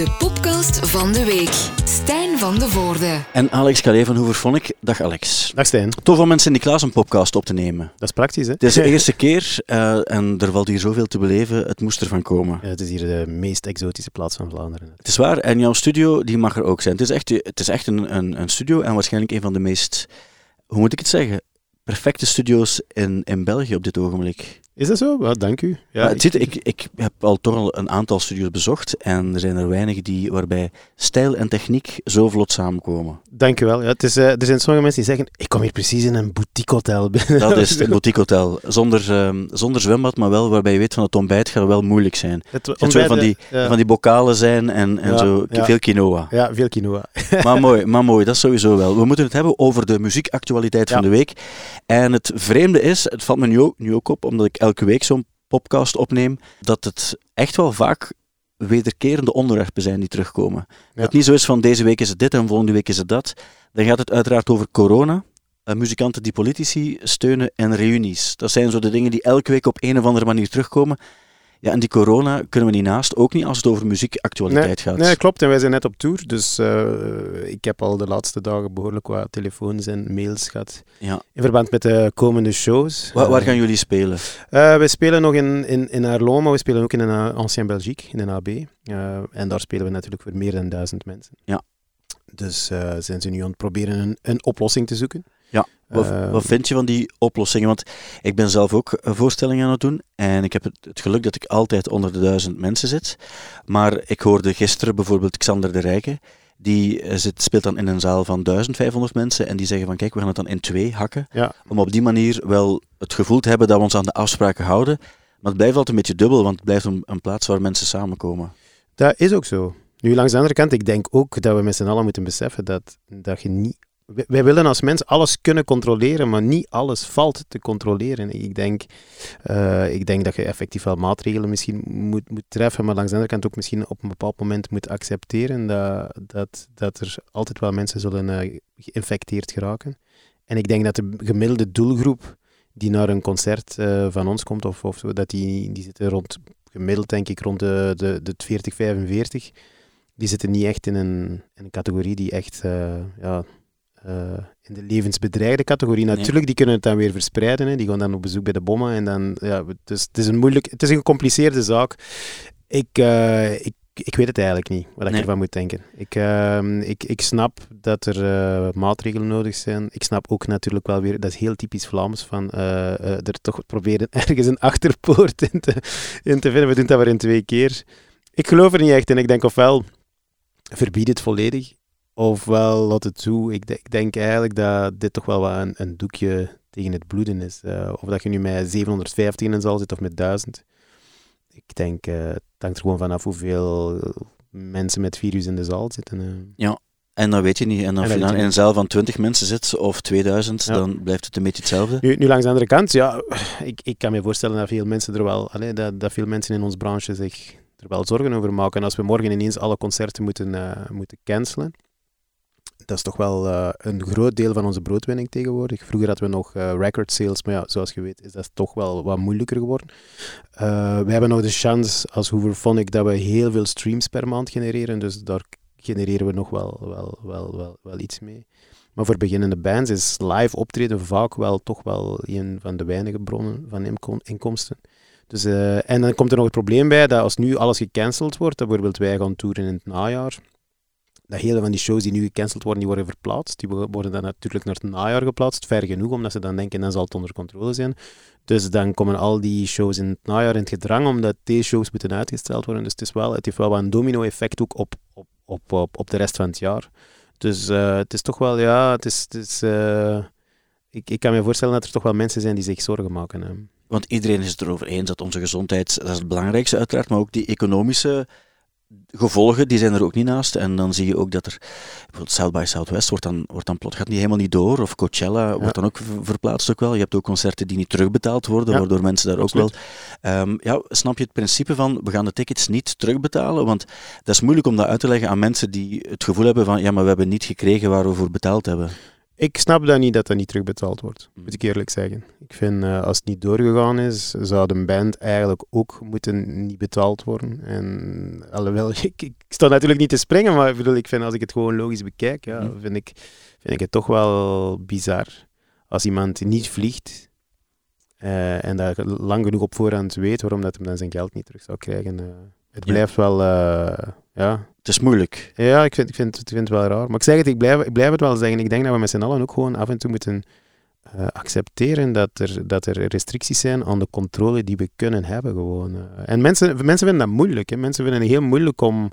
De podcast van de week. Stijn van de Voorde. En Alex Calais van Hoeverphonic. Dag Alex. Dag Stijn. Tof om met Sint-Niklaas een podcast op te nemen. Dat is praktisch, hè? Het is de eerste keer uh, en er valt hier zoveel te beleven. Het moest ervan komen. Ja, het is hier de meest exotische plaats van Vlaanderen. Het is waar. En jouw studio die mag er ook zijn. Het is echt, het is echt een, een, een studio en waarschijnlijk een van de meest, hoe moet ik het zeggen, perfecte studio's in, in België op dit ogenblik. Is dat zo? Ja, dank u. Ja, zit, ik, ik heb al toch al een aantal studio's bezocht en er zijn er weinig die, waarbij stijl en techniek zo vlot samenkomen. Dank u wel. Ja, het is, uh, er zijn sommige mensen die zeggen, ik kom hier precies in een boutique hotel binnen. Dat is het boutique hotel. Zonder, um, zonder zwembad, maar wel waarbij je weet van het ontbijt gaat wel moeilijk zijn. Het, het van die, ja. van die bokalen zijn en, en ja, zo, veel quinoa. Ja, veel quinoa. maar mooi, maar mooi, dat sowieso wel. We moeten het hebben over de muziekactualiteit van de week. En het vreemde is, het valt me nu ook, nu ook op, omdat ik elke week zo'n podcast opneem, dat het echt wel vaak wederkerende onderwerpen zijn die terugkomen. Ja. Dat het niet zo is van deze week is het dit en volgende week is het dat. Dan gaat het uiteraard over corona, uh, muzikanten die politici steunen en reunies. Dat zijn zo de dingen die elke week op een of andere manier terugkomen. Ja, en die corona kunnen we niet naast, ook niet als het over muziekactualiteit nee, gaat. Nee, klopt. En wij zijn net op tour, dus uh, ik heb al de laatste dagen behoorlijk wat telefoons en mails gehad ja. in verband met de komende shows. Waar, waar gaan jullie spelen? Uh, wij spelen nog in, in, in Arlon, maar we spelen ook in een Ancien Belgique, in een AB. Uh, en daar spelen we natuurlijk voor meer dan duizend mensen. Ja. Dus zijn ze nu aan het proberen een, een oplossing te zoeken. Ja, wat, uh, wat, vind je van die oplossingen? Want ik ben zelf ook voorstellingen aan het doen en ik heb het, het, geluk dat ik altijd onder de duizend mensen zit. Maar ik hoorde gisteren bijvoorbeeld Xander de Rijke, die zit, speelt dan in een zaal van 1500 mensen en die zeggen van kijk, we gaan het dan in twee hakken. Ja. Om op die manier wel het gevoel te hebben dat we ons aan de afspraken houden. Maar het blijft altijd een beetje dubbel, want het blijft een, een plaats waar mensen samenkomen. Dat is ook zo. Nu, langs de andere kant, ik denk ook dat we met z'n allen moeten beseffen dat, dat je niet wij willen als mens alles kunnen controleren, maar niet alles valt te controleren. Ik denk, uh, ik denk dat je effectief wel maatregelen misschien moet, moet treffen, maar langs de andere kant ook misschien op een bepaald moment moet accepteren dat, dat, dat er altijd wel mensen zullen uh, geïnfecteerd geraken. En ik denk dat de gemiddelde doelgroep die naar een concert uh, van ons komt, of, of dat die, die zitten rond, gemiddeld denk ik rond de, de, de 40, 45, die zitten niet echt in een, in een categorie die echt ja, uh, in de levensbedreigde categorie. Natuurlijk, nee. die kunnen het dan weer verspreiden. Hè. Die gaan dan op bezoek bij de bommen. En dan, ja, het, is, het is een moeilijk, het is een gecompliceerde zaak. Ik, uh, ik, ik weet het eigenlijk niet, wat ik ervan moet denken. Ik, uh, ik, ik snap dat er uh, maatregelen nodig zijn. Ik snap ook natuurlijk wel weer, dat is heel typisch Vlaams, van er toch proberen ergens een achterpoort in te, in te vinden. We doen dat maar in twee keer. Ik geloof er niet echt in. Ik denk ofwel verbied het volledig Ofwel laat het toe. Ik, ik, denk eigenlijk dat dit toch wel wat een, een doekje tegen het bloeden is. Uh, of dat je nu met 750 in een zaal zit of met 1000. Ik denk, uh, het hangt er gewoon vanaf hoeveel mensen met virus in de zaal zitten. Uh. Ja, en dan weet je niet. En als je dan in een zaal van 20 mensen zit of 2000, ja. dan blijft het een beetje hetzelfde. Nu, nu, langs de andere kant, ja, ik, ik kan me voorstellen dat veel mensen er wel, allee, dat, dat veel mensen in onze branche zich er wel zorgen over maken. En als we morgen ineens alle concerten moeten, moeten cancelen dat is toch wel uh, een groot deel van onze broodwinning tegenwoordig. Vroeger hadden we nog uh, record sales, maar ja, zoals je weet is dat toch wel wat moeilijker geworden. Uh, we hebben nog de chance als Hooverphonic dat we heel veel streams per maand genereren, dus daar genereren we nog wel, wel, wel, wel, wel iets mee. Maar voor beginnende bands is live optreden vaak wel toch wel een van de weinige bronnen van inkomsten. Dus, en dan komt er nog het probleem bij dat als nu alles gecanceld wordt, bijvoorbeeld wij gaan toeren in het najaar, dat hele van die shows die nu gecanceld worden, die worden verplaatst. Die worden dan natuurlijk naar het najaar geplaatst, ver genoeg, omdat ze dan denken, dan zal het onder controle zijn. Dus dan komen al die shows in het najaar in het gedrang, omdat deze shows moeten uitgesteld worden. Dus het, is wel, het heeft wel een domino-effect ook op, op, op, op, op de rest van het jaar. Dus uh, het is toch wel, ja, het is... Het is uh, ik, ik kan me voorstellen dat er toch wel mensen zijn die zich zorgen maken. Want iedereen is het erover eens dat onze gezondheid, dat is het belangrijkste uiteraard, maar ook die economische gevolgen, die zijn er ook niet naast. En dan zie je ook dat er, bijvoorbeeld South by Southwest wordt dan, wordt dan plot, gaat niet helemaal niet door. Of Coachella ja. wordt dan ook verplaatst ook wel. Je hebt ook concerten die niet terugbetaald worden, ja. waardoor mensen daar ook Absoluut. wel... Um, ja, snap je het principe van, we gaan de tickets niet terugbetalen? Want dat is moeilijk om dat uit te leggen aan mensen die het gevoel hebben van, ja, maar we hebben niet gekregen waar we voor betaald hebben. Ik snap dat niet dat dat niet terugbetaald wordt, moet ik eerlijk zeggen. Ik vind, uh, als het niet doorgegaan is, zou de band eigenlijk ook moeten niet betaald worden. En alhoewel, ik, ik sta natuurlijk niet te springen, maar ik, bedoel, ik vind als ik het gewoon logisch bekijk, ja, mm. vind, ik, vind ik het toch wel bizar. Als iemand niet vliegt uh, en daar lang genoeg op voorhand weet waarom dat hem dan zijn geld niet terug zou krijgen. Uh, het blijft wel, ja, het is moeilijk. Ja, ik vind, ik, vind, ik vind het wel raar. Maar ik zeg het, ik blijf, ik blijf het wel zeggen. Ik denk dat we met z'n allen ook gewoon af en toe moeten uh, accepteren dat er, dat er restricties zijn aan de controle die we kunnen hebben. Gewoon. Uh, en mensen, mensen vinden dat moeilijk. Hè. Mensen vinden het heel moeilijk om...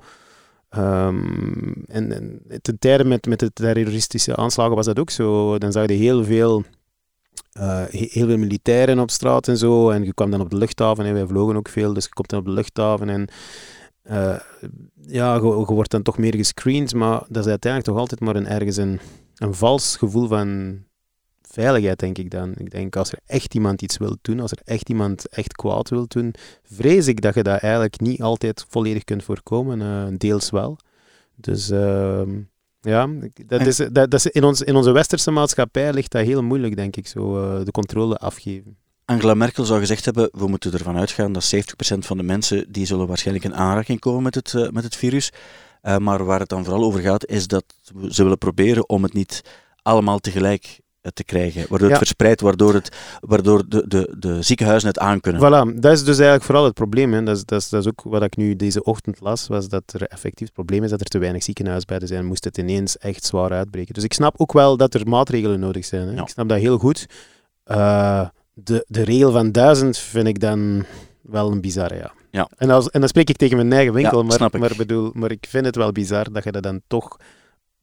Um, en, en ten tijde met, met de terroristische aanslagen was dat ook zo. Dan zag je heel veel... Uh, heel veel militairen op straat en zo. En je kwam dan op de luchthaven en wij vlogen ook veel. Dus je komt dan op de luchthaven en uh, ja, je, je, wordt dan toch meer gescreend, maar dat is uiteindelijk toch altijd maar een, ergens een, een vals gevoel van veiligheid, denk ik dan. Ik denk, als er echt iemand iets wil doen, als er echt iemand echt kwaad wil doen, vrees ik dat je dat eigenlijk niet altijd volledig kunt voorkomen, uh, deels wel. Dus uh, ja, dat is, dat, dat is in, ons, in onze westerse maatschappij ligt dat heel moeilijk, denk ik, zo uh, de controle afgeven. Angela Merkel zou gezegd hebben, we moeten ervan uitgaan dat 70% van de mensen, die zullen waarschijnlijk in aanraking komen met het, uh, met het virus. Uh, maar waar het dan vooral over gaat, is dat ze willen proberen om het niet allemaal tegelijk uh, te krijgen. Waardoor het verspreidt, waardoor, het, waardoor de, de, de ziekenhuizen het aankunnen. Voilà, dat is dus eigenlijk vooral het probleem. Hè. Dat, is, dat, is, dat is ook wat ik nu deze ochtend las, was dat er effectief het probleem is dat er te weinig ziekenhuisbedden zijn. Moest het ineens echt zwaar uitbreken. Dus ik snap ook wel dat er maatregelen nodig zijn. Hè. Ja. Ik snap dat heel goed. Uh, de, de regel van duizend vind ik dan wel een bizarre, ja. ja. En, als, en dan spreek ik tegen mijn eigen winkel, maar, ik. Maar, bedoel, maar ik vind het wel bizar dat je dat dan toch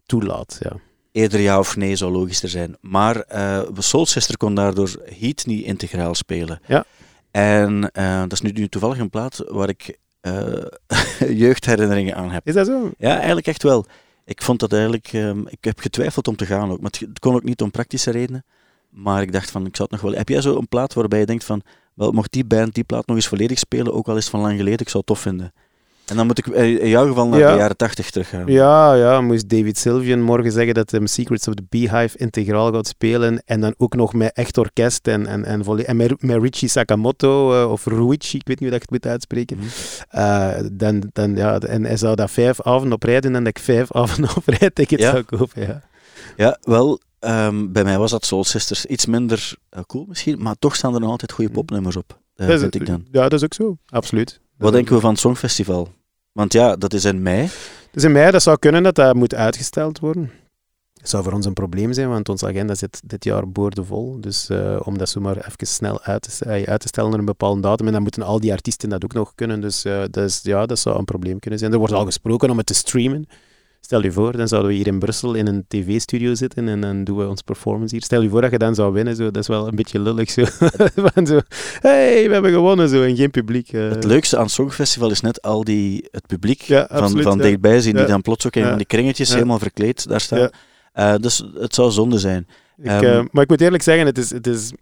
toelaat, ja. Eerder ja of nee zou logischer zijn. Maar uh, Soul Sister kon daardoor Heat niet integraal spelen. Ja. En uh, dat is nu, nu toevallig een plaat waar ik uh, jeugdherinneringen aan heb. Is dat zo? Ja, eigenlijk echt wel. Ik vond dat eigenlijk... Um, ik heb getwijfeld om te gaan ook, maar het kon ook niet om praktische redenen. Maar ik dacht van, ik zou het nog wel... Heb jij zo een plaat waarbij je denkt van, wel, mocht die band die plaat nog eens volledig spelen, ook al is van lang geleden, ik zou het tof vinden. En dan moet ik in jouw geval naar de jaren tachtig teruggaan. Ja, ja, moest David Sylvian morgen zeggen dat hij Secrets of the Beehive integraal gaat spelen en dan ook nog met echt orkest en, en, en, en met, met Richie Sakamoto uh, of Ruichi, ik weet niet hoe ik het moet uitspreken. Mm uh, dan, dan, ja, en hij zou dat vijf avonden op rijden en dat ik vijf avonden op rijticket ja. zou kopen. Ja. ja, wel, Um, bij mij was dat Soul Sisters iets minder uh, cool misschien, maar toch staan er nog altijd goede popnummers op, uh, dat vind ik dan. Ja, dat is ook zo, absoluut. Wat denken we van het Songfestival? Want ja, dat is in mei. Dus in mei, dat zou kunnen dat dat moet uitgesteld worden. Dat zou voor ons een probleem zijn, want onze agenda zit dit jaar boordevol. Dus uh, om dat zomaar even snel uit te, uit te, stellen naar een bepaalde datum, en dan moeten al die artiesten dat ook nog kunnen. Dus, uh, dus ja, dat zou een probleem kunnen zijn. Er wordt al gesproken om het te streamen. Stel je voor, dan zouden we hier in Brussel in een tv-studio zitten en dan doen we ons performance hier. Stel je voor dat je dan zou winnen, zo, dat is wel een beetje lullig. Zo. Zo, hey, we hebben gewonnen zo, en geen publiek. Uh. Het leukste aan het Songfestival is net al die, het publiek ja, van, absoluut, van ja. dichtbij zien, die dan plots ook in van die kringetjes helemaal verkleed daar staan. Uh, dus het zou zonde zijn. Ik, um, uh, maar ik moet eerlijk zeggen, het is, het is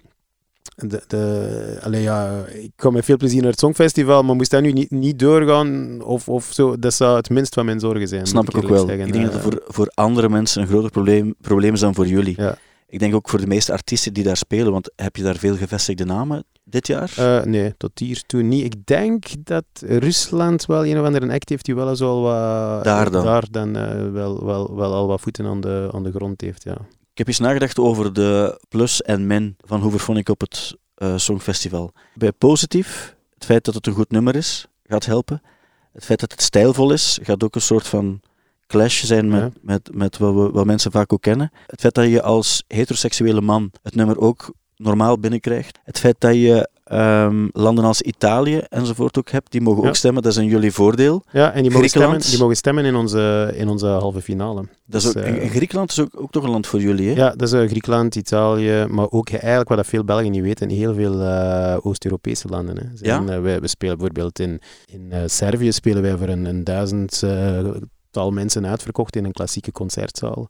de, de, allee, ja, ik kom met veel plezier naar het Songfestival, maar moest dat nu niet, niet doorgaan of, of zo, dat zou het minst van mijn zorgen zijn. Snap ik, ook wel. Zeggen. Ik denk dat het voor, voor andere mensen een groter probleem, probleem is dan voor jullie. Ja. Ik denk ook voor de meeste artiesten die daar spelen, want heb je daar veel gevestigde namen dit jaar? Uh, nee, tot hier toe niet. Ik denk dat Rusland wel een of andere act heeft die wel eens al wat... Daar dan? Daar dan uh, wel, wel, wel al wat voeten aan de, aan de grond heeft, ja. Ik heb eens nagedacht over de plus en min van Hoover ik op het uh, Songfestival. Bij positief, het feit dat het een goed nummer is, gaat helpen. Het feit dat het stijlvol is, gaat ook een soort van clash zijn met, ja. met, met wat, we, wat mensen vaak ook kennen. Het feit dat je als heteroseksuele man het nummer ook normaal binnenkrijgt. Het feit dat je um, landen als Italië enzovoort ook hebt, die mogen ja. ook stemmen. Dat is in jullie voordeel. Ja, en die mogen, stemmen, die mogen stemmen in onze, in onze halve finale. Dat is dus, ook, uh, Griekenland is ook, ook toch een land voor jullie, hè? Ja, dat is uh, Griekenland, Italië, maar ook eigenlijk wat dat veel Belgen niet weten, heel veel uh, Oost-Europese landen. Hè. Zijn, ja? wij, we spelen bijvoorbeeld in, in Servië spelen wij voor een, een duizend tal mensen uitverkocht in een klassieke concertzaal.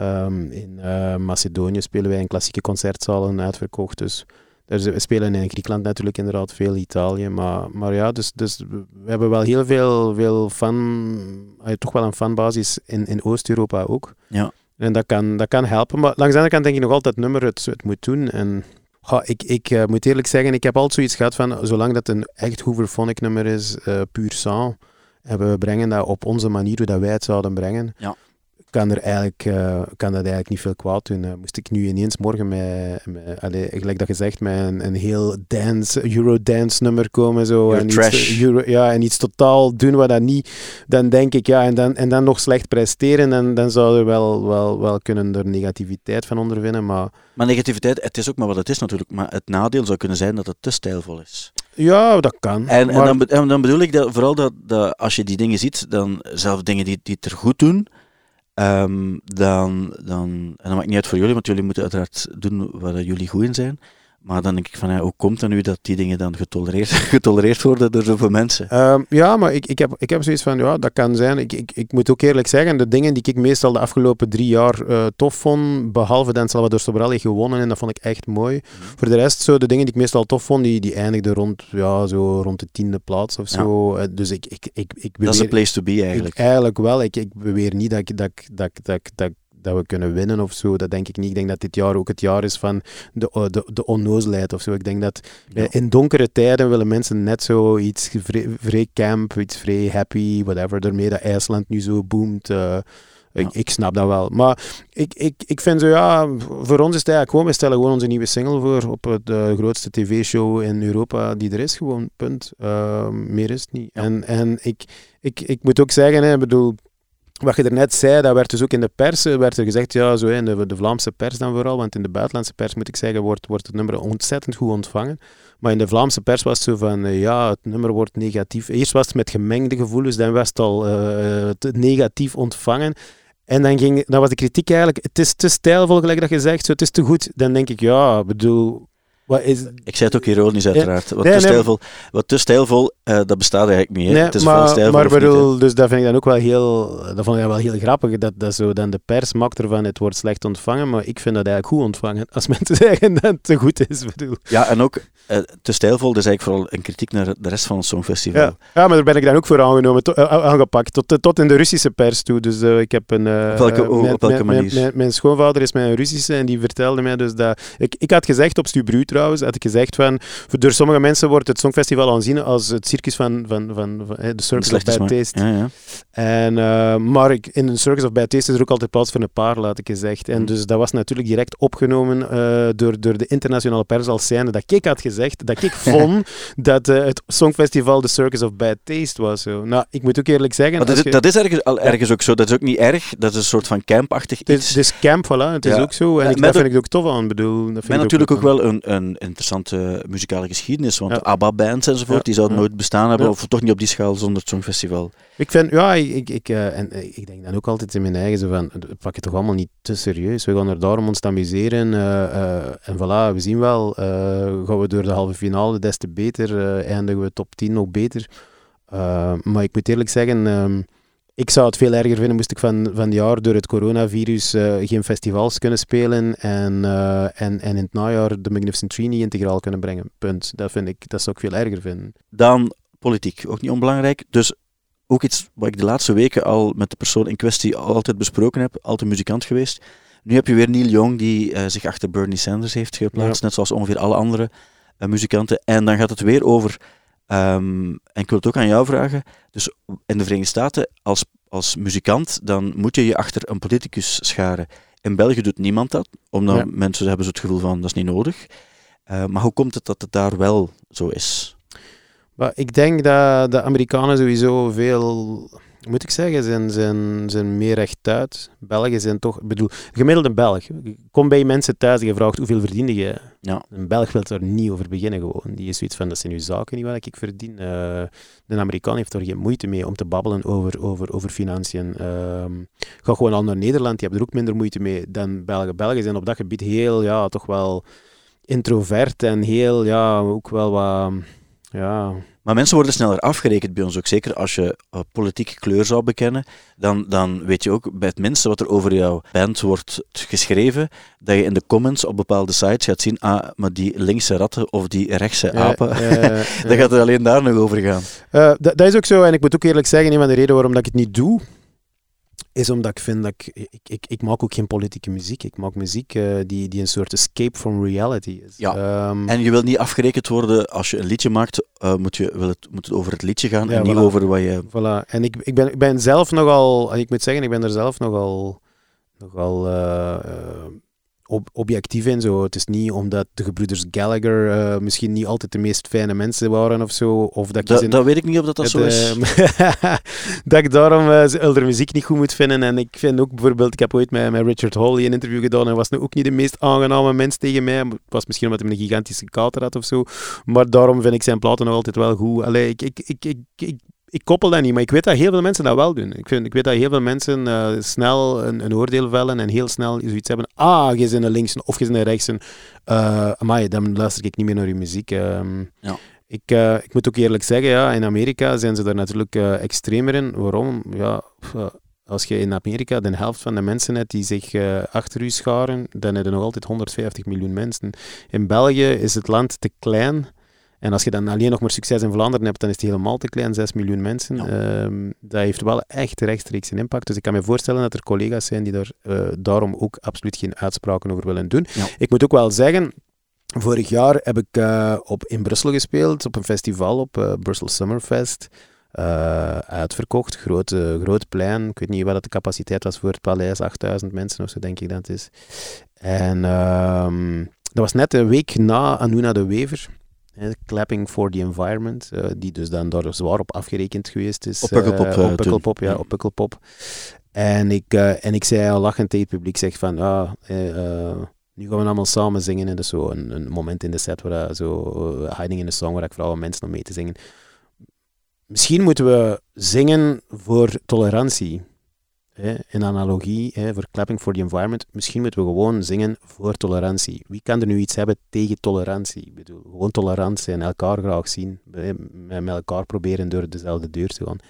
Um, in Macedonië spelen wij in klassieke concertzalen uitverkocht, dus... We spelen in Griekenland natuurlijk inderdaad veel, Italië. Maar, maar ja, dus, dus we hebben wel heel veel, veel fan, toch wel een fanbasis in, in Oost-Europa ook. Ja. En dat kan, dat kan helpen. Maar langs de andere kant denk ik nog altijd het nummer het, het moet doen. En goh, ik, ik uh, moet eerlijk zeggen, ik heb altijd zoiets gehad van, zolang dat een echt Hooverphonic nummer is, uh, puur sang, en we brengen dat op onze manier, hoe dat wij het zouden brengen, Ja. Kan, er eigenlijk, uh, kan dat eigenlijk niet veel kwaad doen. Uh, moest ik nu ineens morgen met, met allee, gelijk dat gezegd, met een, een heel dance, Eurodance nummer komen zo, en iets, Euro, ja, en iets totaal doen wat dat niet, dan denk ik, ja, en dan, en dan nog slecht presteren, dan, dan zou er wel, wel, wel kunnen er negativiteit van ondervinden, maar... Maar negativiteit, het is ook maar wat het is natuurlijk, maar het nadeel zou kunnen zijn dat het te stijlvol is. Ja, dat kan. En, maar... en, dan, en dan bedoel ik dat, vooral dat, dat als je die dingen ziet, dan zelf dingen die, die het er goed doen, um, dan, dan, en dat maakt niet uit voor jullie, want jullie moeten uiteraard doen waar jullie goed in zijn. Maar dan denk ik van, ja, hoe komt het nu dat die dingen dan getolereerd, getolereerd worden door zoveel mensen? Um, ja, maar ik, ik, heb, ik heb zoiets van, ja, dat kan zijn. Ik, ik, ik moet ook eerlijk zeggen, de dingen die ik meestal de afgelopen drie jaar uh, tof vond, behalve Dan Salvador Sobral heeft gewonnen, en dat vond ik echt mooi. Mm. Voor de rest, zo, de dingen die ik meestal tof vond, die, die eindigden rond, ja, zo rond de tiende plaats of zo. Ja. Dus ik, ik, ik, ik beweer, Dat is een place to be eigenlijk. Ik, eigenlijk wel. Ik, ik beweer niet dat ik, dat, dat, dat, dat, dat we kunnen winnen of zo. Dat denk ik niet. Ik denk dat dit jaar ook het jaar is van de, de, de onnozelheid of zo. Ik denk dat ja. in donkere tijden willen mensen net zo iets vrij, vrij camp, iets vrij happy, whatever. Daarmee dat IJsland nu zo boomt. Uh, ik, ik, snap dat wel. Maar ik, ik, ik vind zo, ja, voor ons is het eigenlijk gewoon, we stellen gewoon onze nieuwe single voor op uh, grootste tv-show in Europa die er is, gewoon, punt. Uh, meer is het niet. Ja. En, en ik, ik, ik moet ook zeggen, hè, bedoel, wat je er net zei, dat werd dus ook in de pers werd er gezegd, ja, zo in de, de Vlaamse pers dan vooral, want in de buitenlandse pers, moet ik zeggen, wordt, wordt het nummer ontzettend goed ontvangen. Maar in de Vlaamse pers was het zo van, uh, ja, het nummer wordt negatief. Eerst was het met gemengde gevoelens, dan was het al te negatief ontvangen. En dan, ging, dan was de kritiek eigenlijk, het is te stijlvol, gelijk dat je zegt, zo, het is te goed. Dan denk ik, ja, bedoel... Wat is... Ik zei het ook ironisch, uiteraard. Wat, nee, te stijlvol, wat te stijlvol, uh, dat bestaat eigenlijk niet. Nee, het is maar, stijlvol maar bedoel, niet, dus dat vind ik dan ook wel heel, dat vond ik wel heel grappig. Dat, dat zo dan de pers maakt ervan, het wordt slecht ontvangen, maar ik vind dat eigenlijk goed ontvangen. Als mensen zeggen dat het te goed is. Bedoel. Ja, en ook uh, te stijlvol, dat is eigenlijk vooral een kritiek naar de rest van het Songfestival. Ja, ja maar daar ben ik dan ook voor aangenomen, to, uh, aangepakt, tot, tot in de Russische pers toe. Dus ik heb een... op welke, mijn, op welke manier? Mijn, mijn, schoonvader is mijn Russische en die vertelde mij dus dat... Ik, ik had gezegd, op Stubru trouwens, had ik gezegd van, door sommige mensen wordt het Songfestival aanzien als het circus van, van, van, van de Circus of Bad Taste. Ja, ja. En, maar ik, in een Circus of Bad Taste is er ook altijd plaats voor een paar, laat ik gezegd. En mm. dus dat was natuurlijk direct opgenomen door, door de internationale pers als zijnde dat ik had gezegd, dat ik vond dat uh, het Songfestival de Circus of Bad Taste was. Zo. Nou, ik moet ook eerlijk zeggen... Maar dat, is, je, dat is ergens, al ergens ook zo, dat is ook niet erg, dat is een soort van campachtig iets. Het is, het is camp, voilà, het is ook zo. En ik, dat vind ik ook tof aan, bedoel... Dat vind ik natuurlijk ook, ook wel een, een interessante muzikale geschiedenis, want ja. ABBA-bands enzovoort, die zouden nooit bestaan hebben, of toch niet op die schaal zonder het Songfestival. Ik vind, ja, ik, ik, uh, en ik denk dan ook altijd in mijn eigen zo van, pak het toch allemaal niet te serieus. We gaan er daarom ons amuseren. En voilà, we zien wel, gaan we door de halve finale des te beter, eindigen we top 10 nog beter. maar ik moet eerlijk zeggen, um, ik zou het veel erger vinden moest ik van, van het jaar door het coronavirus geen festivals kunnen spelen en, en, en in het najaar de Magnificent Tree niet integraal kunnen brengen. Punt. Dat vind ik, dat zou ik veel erger vinden. Dan politiek, ook niet onbelangrijk. Dus ook iets wat ik de laatste weken al met de persoon in kwestie altijd besproken heb, altijd muzikant geweest. Nu heb je weer Neil Young die uh, zich achter Bernie Sanders heeft geplaatst, ja. net zoals ongeveer alle andere uh, muzikanten. En dan gaat het weer over, um, en ik wil het ook aan jou vragen, dus in de Verenigde Staten als, als muzikant, dan moet je je achter een politicus scharen. In België doet niemand dat, omdat ja. mensen hebben zo het gevoel van dat is niet nodig. Uh, maar hoe komt het dat het daar wel zo is? Maar ik denk dat de Amerikanen sowieso veel, moet ik zeggen, zijn, zijn, zijn meer rechtuit. Belgen zijn toch, ik bedoel, gemiddelde Belg. Kom bij mensen thuis en je vraagt hoeveel verdiende je. Ja. Een Belg wil er niet over beginnen gewoon. Die is zoiets van, dat zijn uw zaken niet wat ik verdien. Uh, de Amerikaan heeft er geen moeite mee om te babbelen over, over, over financiën. Uh, ga gewoon al naar Nederland, die hebben er ook minder moeite mee dan Belgen. Belgen zijn op dat gebied heel, ja, toch wel introvert en heel, ja, ook wel wat... Ja. Maar mensen worden sneller afgerekend bij ons ook. Zeker als je uh, politieke kleur zou bekennen, dan, dan weet je ook bij het minste wat er over jouw band wordt geschreven, dat je in de comments op bepaalde sites gaat zien, ah, maar die linkse ratten of die rechtse apen, ja, ja, ja, dan gaat het alleen daar nog over gaan. Uh, dat is ook zo, en ik moet ook eerlijk zeggen, een van de redenen waarom dat ik het niet doe, is omdat ik vind dat ik, ik, ik, ik maak ook geen politieke muziek. Ik maak muziek uh, die, die een soort escape from reality is. Ja. Um, en je wilt niet afgerekend worden als je een liedje maakt, uh, moet, je, wil het, moet het over het liedje gaan ja, en voilà. niet over wat je... Voilà. En ik, ik, ben, ik ben zelf nogal, ik moet zeggen, ik ben er zelf nogal, nogal uh, ob objectief in. Zo. Het is niet omdat de gebroeders Gallagher uh, misschien niet altijd de meest fijne mensen waren of zo. Of dat, da, dat weet ik niet of dat, dat het, zo is. Uh, dat ik daarom uh, muziek niet goed moet vinden. En ik vind ook bijvoorbeeld, ik heb ooit met, met Richard Hawley een interview gedaan en was nu ook niet de meest aangename mens tegen mij. Het was misschien omdat hij een gigantische kater had of zo. Maar daarom vind ik zijn platen nog altijd wel goed. Allee, ik, ik, ik, ik, ik ik koppel dat niet, maar ik weet dat heel veel mensen dat wel doen. Ik, vind, ik weet dat heel veel mensen uh, snel een, een, oordeel vellen en heel snel zoiets hebben. Ah, je bent een linkse of je bent een rechtse. Uh, amai, dan luister ik niet meer naar je muziek. Um, ja. ik, uh, ik moet ook eerlijk zeggen, ja, in Amerika zijn ze daar natuurlijk extremer in. Waarom? Ja, als je in Amerika de helft van de mensen hebt die zich achter u scharen, dan heb je nog altijd 150 miljoen mensen. In België is het land te klein en als je dan alleen nog maar succes in Vlaanderen hebt, dan is het helemaal te klein, 6 miljoen mensen. Ehm, dat heeft wel echt rechtstreeks een impact. Dus ik kan me voorstellen dat er collega's zijn die daar uh, daarom ook absoluut geen uitspraken over willen doen. Ik moet ook wel zeggen, vorig jaar heb ik uh, op, in Brussel gespeeld, op een festival, op uh, Brussel Summerfest. uitverkocht, groot, groot plein. Ik weet niet wat de capaciteit was voor het paleis, 8000 mensen of zo denk ik dat het is. En uh, dat was net een week na Anuna de Wever. Clapping for the Environment, uh, die dus dan daar zwaar op afgerekend geweest is. Op Pukkelpop. Uh, op Pukkelpop, ja, op Pukkelpop. En ik, en ik zei al lachend tegen het publiek, zeg van, ah, nu gaan we allemaal samen zingen. En dus zo een, een moment in de set waar zo, Hiding in the Song, waar ik vooral mensen om mee te zingen. Misschien moeten we zingen voor tolerantie in analogie, hè, voor for the Environment, misschien moeten we gewoon zingen voor tolerantie. Wie kan er nu iets hebben tegen tolerantie? Ik bedoel, gewoon tolerantie en elkaar graag zien, met elkaar proberen door dezelfde deur te gaan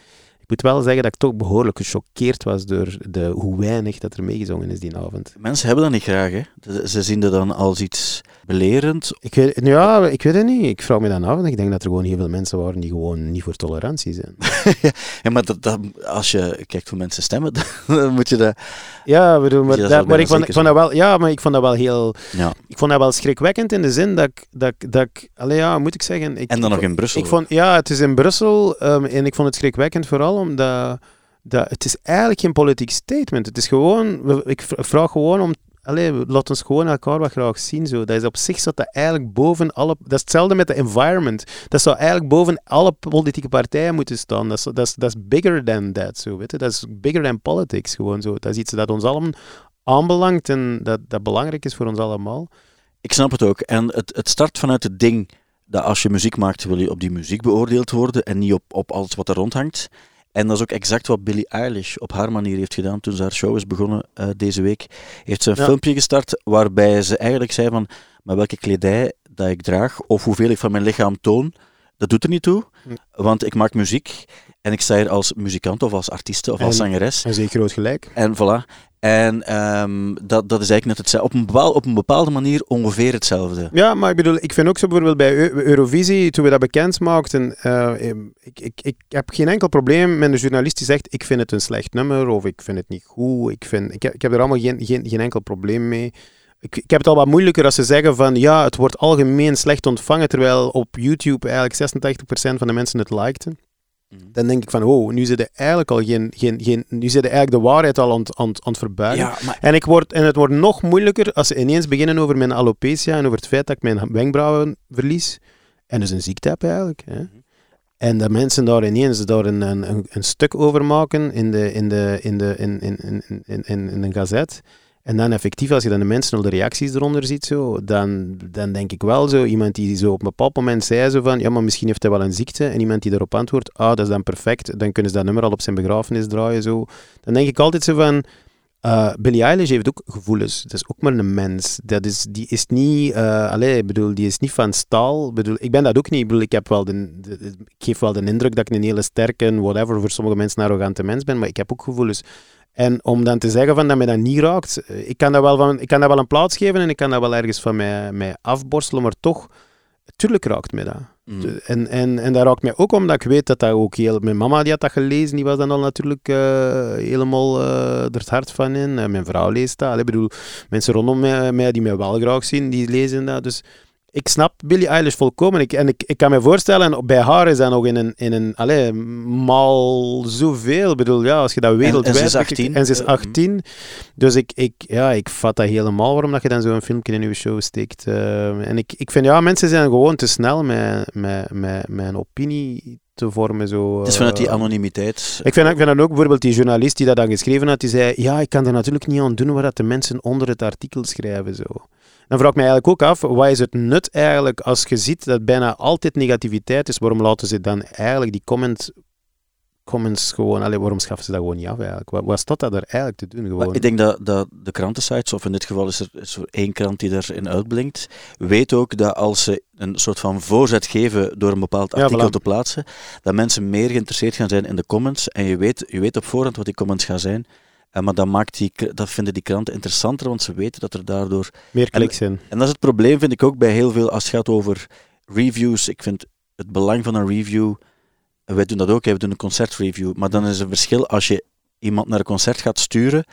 moet wel zeggen dat ik toch behoorlijk gechoqueerd was door de, hoe weinig dat er meegezongen is die avond. Mensen hebben dat niet graag, hè? Ze zien dat dan als iets belerend. Ik weet, ja, ik weet het niet. Ik vraag me dan af en ik denk dat er gewoon heel veel mensen waren die gewoon niet voor tolerantie zijn. ja, maar dat, als je kijkt hoe mensen stemmen, dan moet je dat... Ja, bedoel, maar, dat, maar ik, vond, ik vond dat wel, ja, maar ik vond dat wel heel... Ja. Ik vond dat wel schrikwekkend in de zin dat ik... Dat, dat ik allee, ja, moet ik zeggen... Ik, en dan nog in Brussel. Ik vond, ja, het is in Brussel um, en ik vond het schrikwekkend vooral omdat dat, het is eigenlijk geen politiek statement. Het is gewoon, ik vraag gewoon om, allez, laat ons gewoon elkaar wat graag zien. Zo. Dat is op zich dat, dat eigenlijk boven alle, dat is hetzelfde met de environment. Dat zou eigenlijk boven alle politieke partijen moeten staan. Dat is, dat is, dat is bigger than that, zo, weet je? Dat is bigger than politics, gewoon zo. Dat is iets dat ons allemaal aanbelangt en dat, dat belangrijk is voor ons allemaal. Ik snap het ook. En het, het start vanuit het ding dat als je muziek maakt, wil je op die muziek beoordeeld worden en niet op, op alles wat er rondhangt. En dat is ook exact wat Billie Eilish op haar manier heeft gedaan toen ze haar show is begonnen uh, deze week. Heeft ze een filmpje gestart waarbij ze eigenlijk zei van, maar welke kledij dat ik draag of hoeveel ik van mijn lichaam toon, dat doet er niet toe, hm. want ik maak muziek en ik sta hier als muzikant of als artiest of als zangeres. En zeker groot gelijk. En voilà. En um, dat, dat is eigenlijk net hetzelfde. Op een, bepaalde, op een bepaalde manier ongeveer hetzelfde. Ja, maar ik bedoel, ik vind ook zo bijvoorbeeld bij Eurovisie, toen we dat bekend maakten, uh, ik, ik, ik heb geen enkel probleem met een journalist die zegt, ik vind het een slecht nummer, of ik vind het niet goed, ik, vind, ik, heb, ik heb er allemaal geen, geen, geen enkel probleem mee. Ik, ik heb het al wat moeilijker als ze zeggen van, ja, het wordt algemeen slecht ontvangen, terwijl op YouTube eigenlijk 86% van de mensen het likten. Mhm. Dan denk ik van, oh, nu zit er eigenlijk al geen, geen, geen nu zit eigenlijk de waarheid al aan, aan, aan het verbuigen. en, ik word, en het wordt nog moeilijker als ze ineens beginnen over mijn alopecia en over het feit dat ik mijn wenkbrauwen verlies. En dus een ziekte heb eigenlijk. Hè. Mhm. En dat mensen daar ineens daar een, een, een stuk over maken in, de, in, de, in, de, in, in, in, in, in, in een gazet. En dan effectief, als je dan de mensen de reacties eronder ziet, zo, dan, dan denk ik wel zo, iemand die zo op een bepaald moment zei zo van, ja, maar misschien heeft hij wel een ziekte, en iemand die daarop antwoordt, ah, dat is dan perfect, dan kunnen ze dat nummer al op zijn begrafenis draaien, zo. Dan denk ik altijd zo van, uh, Billie Eilish heeft ook gevoelens. Dat is ook maar een mens. Dat is, die is niet, uh, allez, bedoel, die is niet van staal. Bedoel, ik ben dat ook niet. Ik, bedoel, ik, heb wel de, ik geef wel de indruk dat ik een hele sterke, whatever, voor sommige mensen een arrogante mens ben, maar ik heb ook gevoelens. En om dan te zeggen van dat mij dat niet raakt, eh, ik kan dat wel, van, ik kan dat wel een plaats geven en ik kan dat wel ergens van mij, mij afborstelen, maar toch, tuurlijk raakt mij dat. Mm. En, en, en dat raakt mij ook omdat ik weet dat dat ook heel... Mijn mama die had dat gelezen, die was dan al natuurlijk eh, helemaal eh, er het hart van in. Mijn vrouw leest dat. Ik bedoel, mensen rondom mij, mij die mij wel graag zien, die lezen dat. Dus ik snap Billie Eilish volkomen. Ik, en ik, ik kan me voorstellen, en bij haar is dat nog in een, in een allee, mal zoveel. Ik bedoel, ja, als je dat wereldwijd... en ze is bekijkt- 18. En ze is Eh, 18. Dus ik, ik, ja, ik vat dat helemaal waarom dat je dan zo'n filmpje in je show steekt. Eh, en ik, ik vind, ja, mensen zijn gewoon te snel met, met, met, met een opinie te vormen. Zo, Het is vanuit die eh, anonimiteit. ik vind, ik vind dan ook bijvoorbeeld die journalist die dat dan geschreven had, die zei, ja, ik kan er natuurlijk niet aan doen wat dat de mensen onder het artikel schrijven. Zo. Dan vraag ik me eigenlijk ook af, wat is het nut eigenlijk als je ziet dat bijna altijd negativiteit is, waarom laten ze dan eigenlijk die comment, comments gewoon, allee, waarom schaffen ze dat gewoon niet af eigenlijk? Wat, wat staat dat er eigenlijk te doen? Gewoon? ik denk dat, dat de krantensites, of in dit geval is er, is er één krant die erin uitblinkt, weet ook dat als ze een soort van voorzet geven door een bepaald Ja, artikel voilà. te plaatsen, dat mensen meer geïnteresseerd gaan zijn in de comments. En je weet, je weet op voorhand wat die comments gaan zijn. Eh, maar dat, maakt die, dat vinden die kranten interessanter, want ze weten dat er daardoor Meer kliks in. En dat is het probleem, vind ik ook bij heel veel, als het gaat over reviews. Ik vind het belang van een review, wij doen dat ook, we doen een concertreview, maar dan is er een verschil als je iemand naar een concert gaat sturen,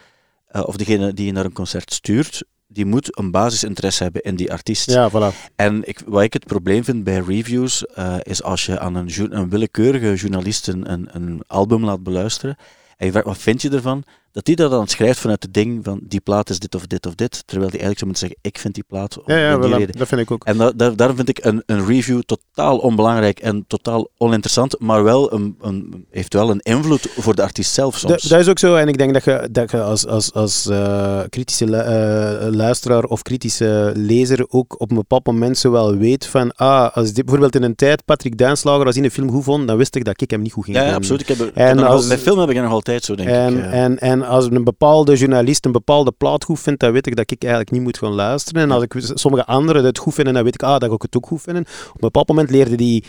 eh, of degene die je naar een concert stuurt, die moet een basisinteresse hebben in die artiest. Ja, voilà. En ik, wat ik het probleem vind bij reviews, eh, is als je aan een, een willekeurige journalist een, een, een album laat beluisteren, en je vraagt wat vind je ervan, dat die dat dan schrijft vanuit het ding van die plaat is dit of dit of dit, terwijl die eigenlijk zou moeten zeggen, ik vind die plaat om Ja, ja, die voilà. reden. dat vind ik ook. En da- da- daarom vind ik een, een review totaal onbelangrijk en totaal oninteressant, maar wel een, een, heeft wel een invloed voor de artiest zelf soms. Dat, dat is ook zo. En ik denk dat je, dat je als, als, als eh, kritische lu- eh, luisteraar of kritische lezer ook op een bepaald moment zo wel weet van, ah, als dit, bijvoorbeeld in een tijd Patrick Duinslager, als hij een film goed vond, dan wist ik dat ik hem niet goed ging ja, ja, absoluut. Ik heb, En als- bij film heb ik nog altijd zo, denk En, ik. en, en als een bepaalde journalist een bepaalde plaat goed vindt, dan weet ik dat ik eigenlijk niet moet gaan luisteren. En als ik sommige anderen het goed vinden, dan weet ik ah, dat ik het ook goed vinden. Op een bepaald moment leerde die,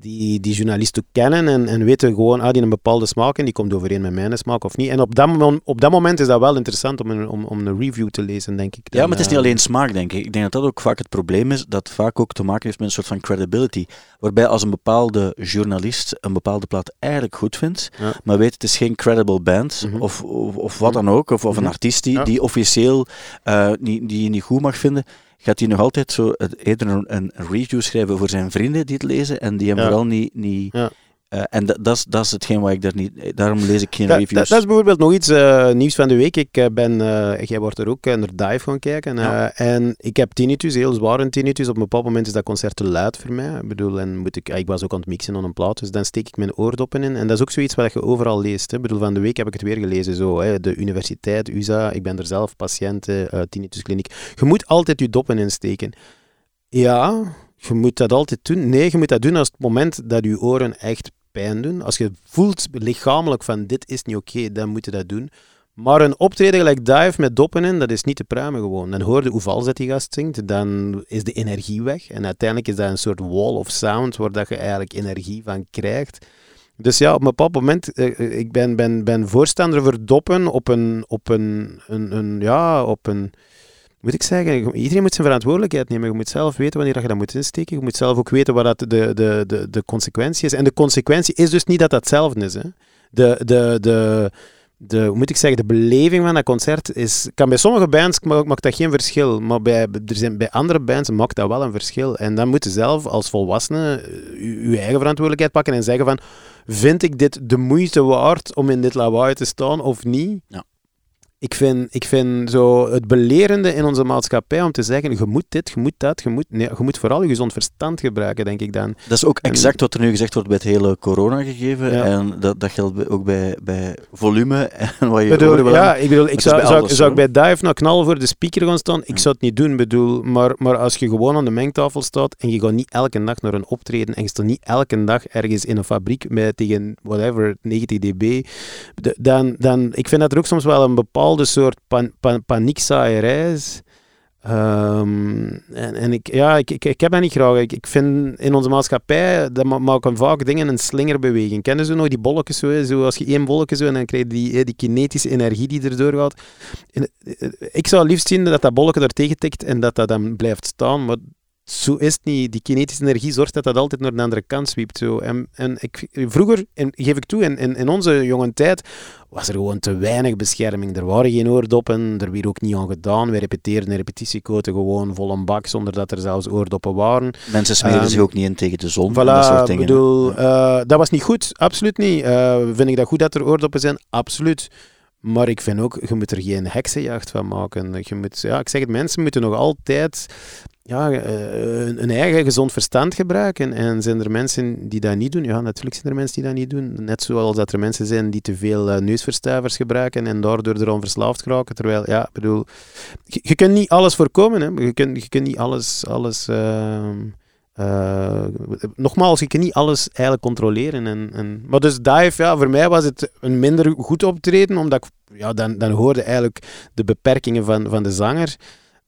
die, die journalist ook kennen en, en weten gewoon, ah, die een bepaalde smaak en die komt overeen met mijn smaak of niet. En op dat, mom- op dat moment is dat wel interessant om een, om, om een review te lezen, denk ik. ja, maar het is niet eh, alleen smaak, denk ik. Ik denk dat dat ook vaak het probleem is, dat vaak ook te maken heeft met een soort van credibility. Waarbij als een bepaalde journalist een bepaalde plaat eigenlijk goed vindt, Ja. maar weet het is geen credible band, Mhm. of, of, of wat dan ook, of, of een Mhm. artiest die, Ja. die officieel eh, niet, die je niet goed mag vinden, gaat hij nog altijd zo het- eerder een, een review schrijven voor zijn vrienden die het lezen en die hem Ja. vooral niet... niet Ja. Eh, en dat, is, hetgeen waar ik daar niet... Daarom lees ik geen reviews. dat, is bijvoorbeeld nog iets eh, nieuws van de week. Ik eh, ben, eh, jij wordt er ook eh, naar Dive gaan kijken. eh, Ja. En ik heb tinnitus, heel zware tinnitus. Op een bepaald moment is dat concert te luid voor mij. Ik bedoel, en moet ik, ik was ook aan het mixen aan een plaat, dus dan steek ik mijn oordoppen in. En dat is ook zoiets wat je overal leest. Hè. Ik bedoel, van de week heb ik het weer gelezen. Zo, hè. De universiteit, USA, ik ben er zelf patiënt, eh tinnituskliniek. Je moet altijd je doppen insteken. Ja, je moet dat altijd doen. Nee, je moet dat doen als het moment dat je oren echt pijn doen. Als je voelt lichamelijk van dit is niet oké, dan moet je dat doen. Maar een optreden gelijk Dive met doppen in, dat is niet te pruimen gewoon. Dan hoor je hoe vals dat die gast zingt, dan is de energie weg. En uiteindelijk is dat een soort wall of sound waar dat je eigenlijk energie van krijgt. Dus ja, op een bepaald moment, eh, eh, ik ben, ben, ben voorstander voor doppen op een, op een, een, een, ja, op een, moet ik zeggen, iedereen moet zijn verantwoordelijkheid nemen. Je moet zelf weten wanneer je dat moet insteken. Je moet zelf ook weten wat dat de, de, de, de consequentie is. En de consequentie is dus niet dat dat hetzelfde is. Hè. De, de, de, de, hoe moet ik zeggen, de beleving van dat concert is, kan bij sommige bands ma- maakt dat geen verschil, maar bij, er zijn, bij andere bands maakt dat wel een verschil. En dan moet je zelf als volwassene eh, je, je eigen verantwoordelijkheid pakken en zeggen van, vind ik dit de moeite waard om in dit lawaai te staan of niet? Ja. Ik vind, ik vind zo het belerende in onze maatschappij om te zeggen, je moet dit, je moet dat, je moet... Nee, je moet vooral je gezond verstand gebruiken, denk ik dan. Dat is ook En- exact wat er nu gezegd wordt bij het hele corona-gegeven. Ja. En dat, dat geldt ook bij, bij volume en wat je bedoel, ja, ik bedoel, ik zou, bij zou, zou ik zo. bij Dive nou knallen voor de speaker gaan staan? Ik Ja. zou het niet doen, bedoel, maar, maar als je gewoon aan de mengtafel staat en je gaat niet elke dag naar een optreden en je staat niet elke dag ergens in een fabriek met tegen whatever 90 dB, dan, dan ik vind dat er ook soms wel een bepaalde soort pan, pan, paniekzaaierij is. Ehm, en, en ik, ja, ik, ik, ik heb dat niet graag. Ik, ik vind in onze maatschappij, dat ma- maken vaak dingen een slingerbeweging. Kennen ze nog die bolletjes zo, zo? Als je één bolletje zo en dan krijg je die, die kinetische energie die erdoor gaat. En, eh, ik zou liefst zien dat dat bolletje er tegen tikt en dat dat dan blijft staan, maar zo is het niet. Die kinetische energie zorgt dat dat altijd naar de andere kant zwiept. Zo. En, en ik, vroeger, en geef ik toe, in, in, in onze jonge tijd was er gewoon te weinig bescherming. Er waren geen oordoppen, er werd ook niet aan gedaan. We repeteerden repetitiecoten gewoon vol een bak, zonder dat er zelfs oordoppen waren. Mensen smeren Ehm, zich ook niet in tegen de zon Voilà, dat soort dingen. bedoel, Ja. eh, dat was niet goed, absoluut niet. Eh, vind ik dat goed dat er oordoppen zijn? Absoluut. Maar ik vind ook, je moet er geen heksenjacht van maken. Je moet, ja, ik zeg het, mensen moeten nog altijd ja, eh, hun eigen gezond verstand gebruiken. En zijn er mensen die dat niet doen? Ja, natuurlijk zijn er mensen die dat niet doen. Net zoals dat er mensen zijn die te veel eh, neusverstuivers gebruiken en daardoor eraan verslaafd geraken. Terwijl, ja, ik bedoel, je, je kunt niet alles voorkomen. Hè. Je, kunt, je kunt niet alles... alles ehm, eh, nogmaals, je kunt niet alles eigenlijk controleren. En, en, maar dus dive, ja, voor mij was het een minder goed optreden, omdat ik, ja, dan, dan hoorde eigenlijk de beperkingen van, van de zanger.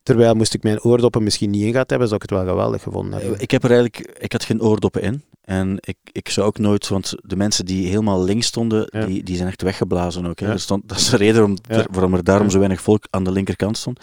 Terwijl moest ik mijn oordoppen misschien niet in gehad hebben, zou ik het wel geweldig gevonden hebben. Ik heb er eigenlijk, ik had geen oordoppen in. En ik, ik zou ook nooit, want de mensen die helemaal links stonden, Ja. die, die zijn echt weggeblazen ook. Hè. Ja. Er stond, dat is de reden om, Ja. waarom er daarom zo weinig volk aan de linkerkant stond.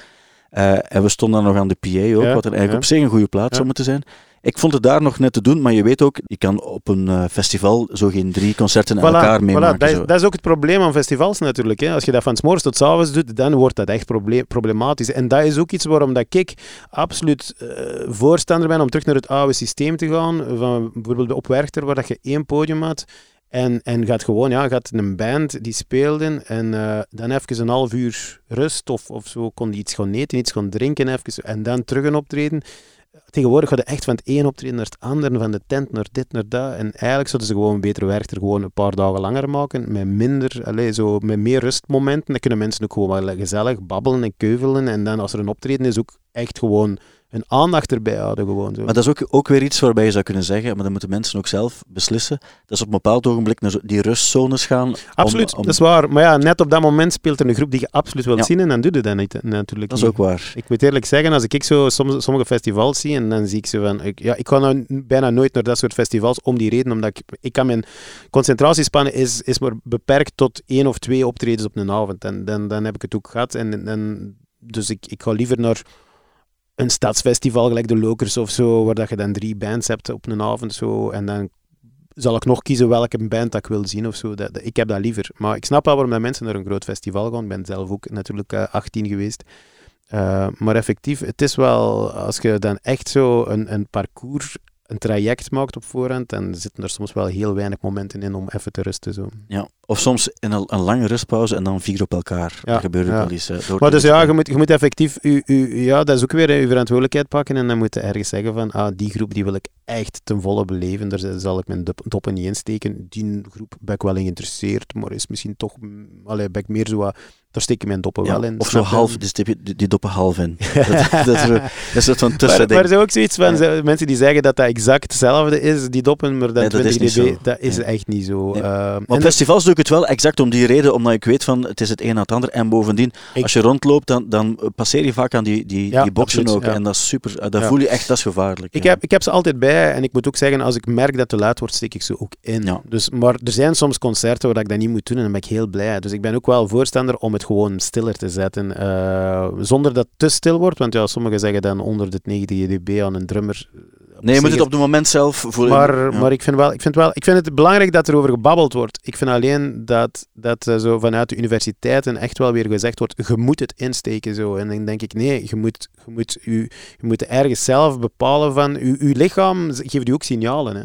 Eh, en we stonden dan nog aan de PA ook, wat er eigenlijk op zich een goede plaats zou moeten zijn. Ik vond het daar nog net te doen, maar je weet ook, je kan op een eh, festival zo geen drie concerten aan elkaar Voilà, meemaken. dat, is, dat is ook het probleem aan festivals natuurlijk. Hè. Als je dat van 's morgens tot 's avonds doet, dan wordt dat echt proble- problematisch. En dat is ook iets waarom dat ik absoluut eh, voorstander ben om terug naar het oude systeem te gaan. Van bijvoorbeeld op Werchter, waar dat je één podium had. En, en gaat gewoon, ja, gaat een band die speelden en eh, dan even een half uur rust of, of zo, kon die iets gaan eten, iets gaan drinken even, en dan terug een optreden. Tegenwoordig gaat het echt van het een optreden naar het andere, van de tent naar dit, naar dat. En eigenlijk zouden ze gewoon beter werk er gewoon een paar dagen langer maken, met minder, allez, zo, met meer rustmomenten. Dan kunnen mensen ook gewoon wel gezellig babbelen en keuvelen. En dan als er een optreden is, ook echt gewoon hun aandacht erbij houden. Gewoon, zo. Maar dat is ook, ook weer iets waarbij je zou kunnen zeggen, maar dan moeten mensen ook zelf beslissen. Dat is op een bepaald ogenblik naar die rustzones gaan. om- Absoluut, om- dat is waar. Maar ja, net op dat moment speelt er een groep die je absoluut wilt Ja. zien en dan doe je dat niet, natuurlijk Dat is niet. ook waar. Ik moet eerlijk zeggen, als ik zo soms, sommige festivals zie en dan zie ik ze van... Ik, ja, ik ga nou bijna nooit naar dat soort festivals om die reden, omdat ik, ik kan mijn concentratiespannen is, is maar beperkt tot één of twee optredens op een avond. En dan, dan heb ik het ook gehad. En, en, dus ik, ik ga liever naar een stadsfestival, gelijk de Lokers of zo, waar dat je dan drie bands hebt op een avond. Zo, en dan zal ik nog kiezen welke band dat ik wil zien of zo. Dat, ik heb dat liever. Maar ik snap wel waarom dat mensen naar een groot festival gaan. Ik ben zelf ook natuurlijk eh, 18 geweest. Uh, maar effectief, het is wel, als je dan echt zo een, een parcours, een traject maakt op voorhand, dan zitten er soms wel heel weinig momenten in om even te rusten. Zo. Ja. Of soms in een, een lange rustpauze en dan vier op elkaar. Ja, Dat gebeurt ook ja. wel eens. eh, door Maar dus ja, je moet, je moet effectief, u, u, ja, dat is ook weer je verantwoordelijkheid pakken en dan moet je ergens zeggen van, ah, die groep die wil ik echt ten volle beleven, daar zal ik mijn dop- doppen niet insteken. Die groep ben ik wel in geïnteresseerd, maar is misschien toch, allee, ben ik meer zo, wat- daar steek ik mijn doppen Ja, wel in. of zo half, dus die, die, doppen half in. dat, dat, is, dat is een soort van Maar, er is ook zoiets van Ja. mensen die zeggen dat dat exact hetzelfde is, die doppen, maar dat Nee, dat is 20 niet dB, dat is echt niet zo. Nee. Eh, op festivals doe ik het wel exact om die reden, omdat ik weet van het is het een na het ander. En bovendien, Ik- als je rondloopt, dan, dan passeer je vaak aan die, die, die boksen absoluut, ook. En dat is super. eh, Dat voel je echt, dat is gevaarlijk. Ik heb, ik heb ze altijd bij en ik moet ook zeggen, als ik merk dat het te luid wordt, steek ik ze ook in. Ja. Dus, maar er zijn soms concerten waar ik dat niet moet doen en dan ben ik heel blij. Dus ik ben ook wel voorstander om het gewoon stiller te zetten, eh, zonder dat het te stil wordt. Want ja, sommigen zeggen dan onder de 90 dB aan een drummer. eh, Nee, je moet het op het moment zelf voelen. Maar, Ja. maar ik, vind wel, ik, vind wel, ik vind het belangrijk dat er over gebabbeld wordt. Ik vind alleen dat, dat eh, zo vanuit de universiteiten echt wel weer gezegd wordt, je moet het insteken. Zo. En dan denk ik, nee, je moet, je moet, u, je moet ergens zelf bepalen van, uw lichaam geeft u ook signalen. Hè.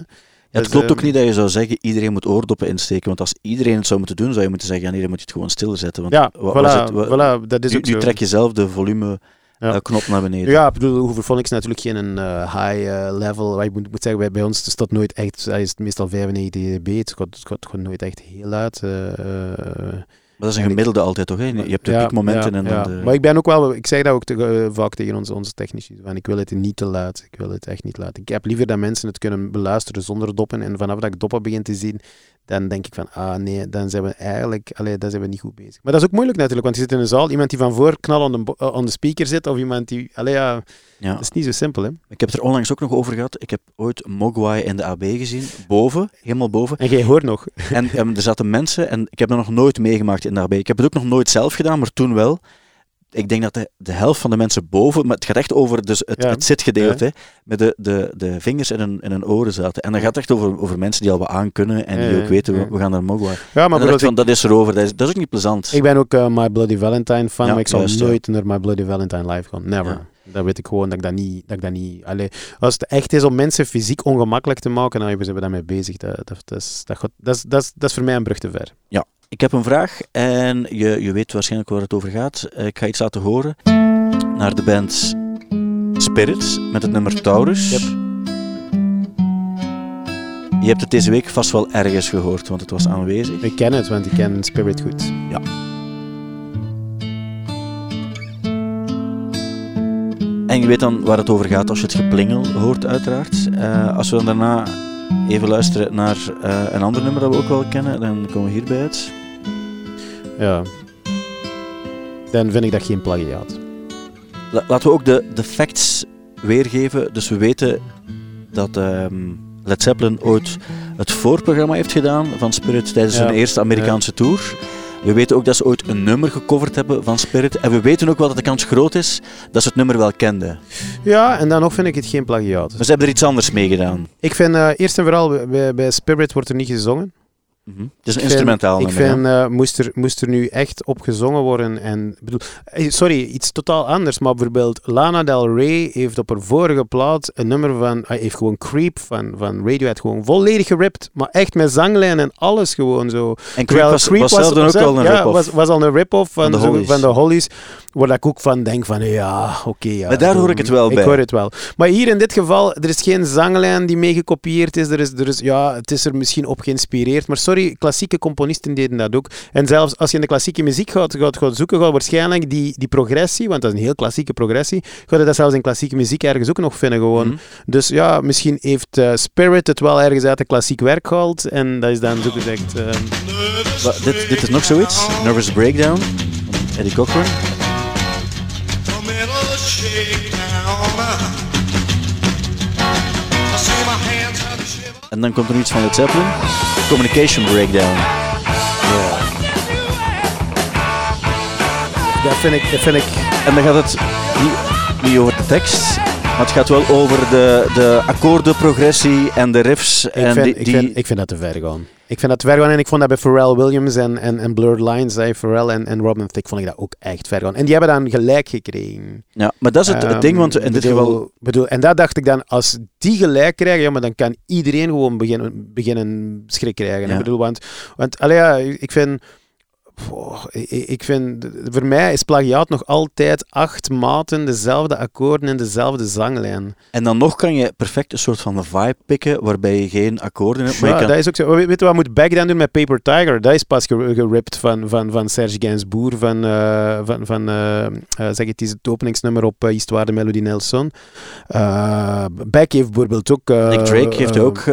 Ja, het Dus, klopt ook ehm, niet dat je zou zeggen iedereen moet oordoppen insteken. Want als iedereen het zou moeten doen, zou je moeten zeggen: ja, nee, dan moet je het gewoon stilzetten. Want Ja, wa- voilà, was het- wa- voilà, dat is nu, ook nu trek je zelf de volume Ja. eh, knop naar beneden. Ja, ik bedoel, Hooverphonics is natuurlijk geen eh, high eh, level. Ik moet, moet zeggen, bij, bij ons is dat nooit echt, hij is meestal 95 dB. Het gaat, het gaat gewoon nooit echt heel luid. eh, Maar dat is een gemiddelde altijd toch? Hè? Je hebt de Ja, piekmomenten ja, en dan ja. de... Maar ik ben ook wel, ik zeg dat ook te- eh, vaak tegen onze, onze technici, van ik wil het niet te luid, ik wil het echt niet luid. Ik heb liever dat mensen het kunnen beluisteren zonder doppen en vanaf dat ik doppen begin te zien, dan denk ik van, ah nee, dan zijn we eigenlijk, allee, dan zijn we niet goed bezig. Maar dat is ook moeilijk natuurlijk, want je zit in een zaal, iemand die van voor knal aan de, aan de speaker zit, of iemand die, allee ja, ja. dat is niet zo simpel hè. Ik heb het er onlangs ook nog over gehad. Ik heb ooit Mogwai in de AB gezien, boven, helemaal boven. En jij hoort nog. En ehm, er zaten mensen, en ik heb dat nog nooit meegemaakt in de AB. Ik heb het ook nog nooit zelf gedaan, maar toen wel. Ik denk dat de, de helft van de mensen boven, maar het gaat echt over dus het, Ja. het zitgedeelte, hè, met de, de, de vingers in hun, in hun oren zaten. En dan gaat het echt over, over mensen die al wat aankunnen en Ja, die ja, ook weten, ja. we, we gaan naar Mogwai. Ja, maar ik van, dat is erover, dat is, dat is ook niet plezant. ik, ben ook eh, My Bloody Valentine fan, Ja, maar ik zal juist, ja. nooit naar My Bloody Valentine live gaan. Never. Ja. Dat weet ik gewoon dat ik dat niet... Dat ik dat niet allee, als het echt is om mensen fysiek ongemakkelijk te maken, dan zijn we daarmee bezig. Dat, dat, dat, is, dat, dat, is, dat, is, dat is voor mij een brug te ver. Ik heb een vraag en je, je weet waarschijnlijk waar het over gaat. Ik ga iets laten horen naar de band Spirit met het nummer Taurus. Yep. Je hebt het deze week vast wel ergens gehoord, want het was aanwezig. Ik ken het, want ik ken Spirit goed. En je weet dan waar het over gaat als je het geplingel hoort, uiteraard. Eh, als we dan daarna even luisteren naar eh, een ander nummer dat we ook wel kennen, dan komen we hierbij uit. Ja. Dan vind ik dat geen plagiaat. La- laten we ook de, de facts weergeven. Dus we weten dat ehm, Led Zeppelin ooit het voorprogramma heeft gedaan van Spirit tijdens Ja. hun eerste Amerikaanse tour. We weten ook dat ze ooit een nummer gecoverd hebben van Spirit. En we weten ook wel dat de kans groot is dat ze het nummer wel kenden. Ja, en dan nog vind ik het geen plagiaat. Maar ze hebben er iets anders mee gedaan. Ik vind, eh, eerst en vooral, bij, bij Spirit wordt er niet gezongen. Mhm. Het is een Ik vind- instrumentaal Ik nummer. vind, eh, moest, er, moest er nu echt op gezongen worden. En, ik bedoel, eh, sorry, iets totaal anders. Maar bijvoorbeeld Lana Del Rey heeft op haar vorige plaat een nummer van... Hij heeft gewoon Creep van, van Radiohead gewoon volledig geript. Maar echt met zanglijn en alles gewoon zo. En Creep Terwijl was, was zelf dan ook al een ja, rip-off. was, was al een rip-off van, Van de zo- van de Hollies. Waar ik ook van denk van, ja, oké. ja, Maar daar hoor ik het wel ik bij. hoor het wel. Maar hier in dit geval, er is geen zanglijn die mee gekopieerd is. Er is, er is. Ja, het is er misschien op geïnspireerd. Maar sorry, klassieke componisten deden dat ook. En zelfs als je in de klassieke muziek gaat, gaat, gaat zoeken, gaat waarschijnlijk die, die progressie, want dat is een heel klassieke progressie, gaat je dat zelfs in klassieke muziek ergens ook nog vinden gewoon. Mhm. Dus ja, misschien heeft eh, Spirit het wel ergens uit de klassiek werk gehaald. En dat is dan zo gezegd... ehm, dit, dit is nog zoiets. Nervous Breakdown Eddie Cochran. En dan komt er iets van Led Zeppelin. Communication Breakdown. dat vind ik... Dat vind ik En dan gaat het niet, niet over de tekst, maar het gaat wel over de, de akkoordenprogressie en de riffs. Ik en vind, die, ik, vind, ik vind dat te ver gaan. Ik vind dat ver gaan en ik vond dat bij Pharrell Williams en, en, en Blurred Lines, hè, Pharrell en, en Robin Thicke, vond ik dat ook echt ver gaan. En die hebben dan gelijk gekregen. ja, maar dat is het, het Ehm, ding, want in dit bedoel- geval... Bedoel, en dat dacht ik dan, als die gelijk krijgen, ja, maar dan kan iedereen gewoon beginnen, beginnen schrik krijgen. Ja. Ik bedoel, want, want allee, ja, ik vind... Ik, vind, voor mij is plagiaat nog altijd acht maten, dezelfde akkoorden en dezelfde zanglijn. En dan nog kan je perfect een soort van vibe pikken, waarbij je geen akkoorden hebt, maar Ja, kan... dat is ook zo. Weet je wat moet Beck dan doen met Paper Tiger? Dat is pas ger- geript van, van, van Serge Gainsbourg, van, eh, van, van eh, zeg het is het openingsnummer op uh, Histoire de Melody Nelson. Beck heeft bijvoorbeeld ook... Nick Drake heeft ook...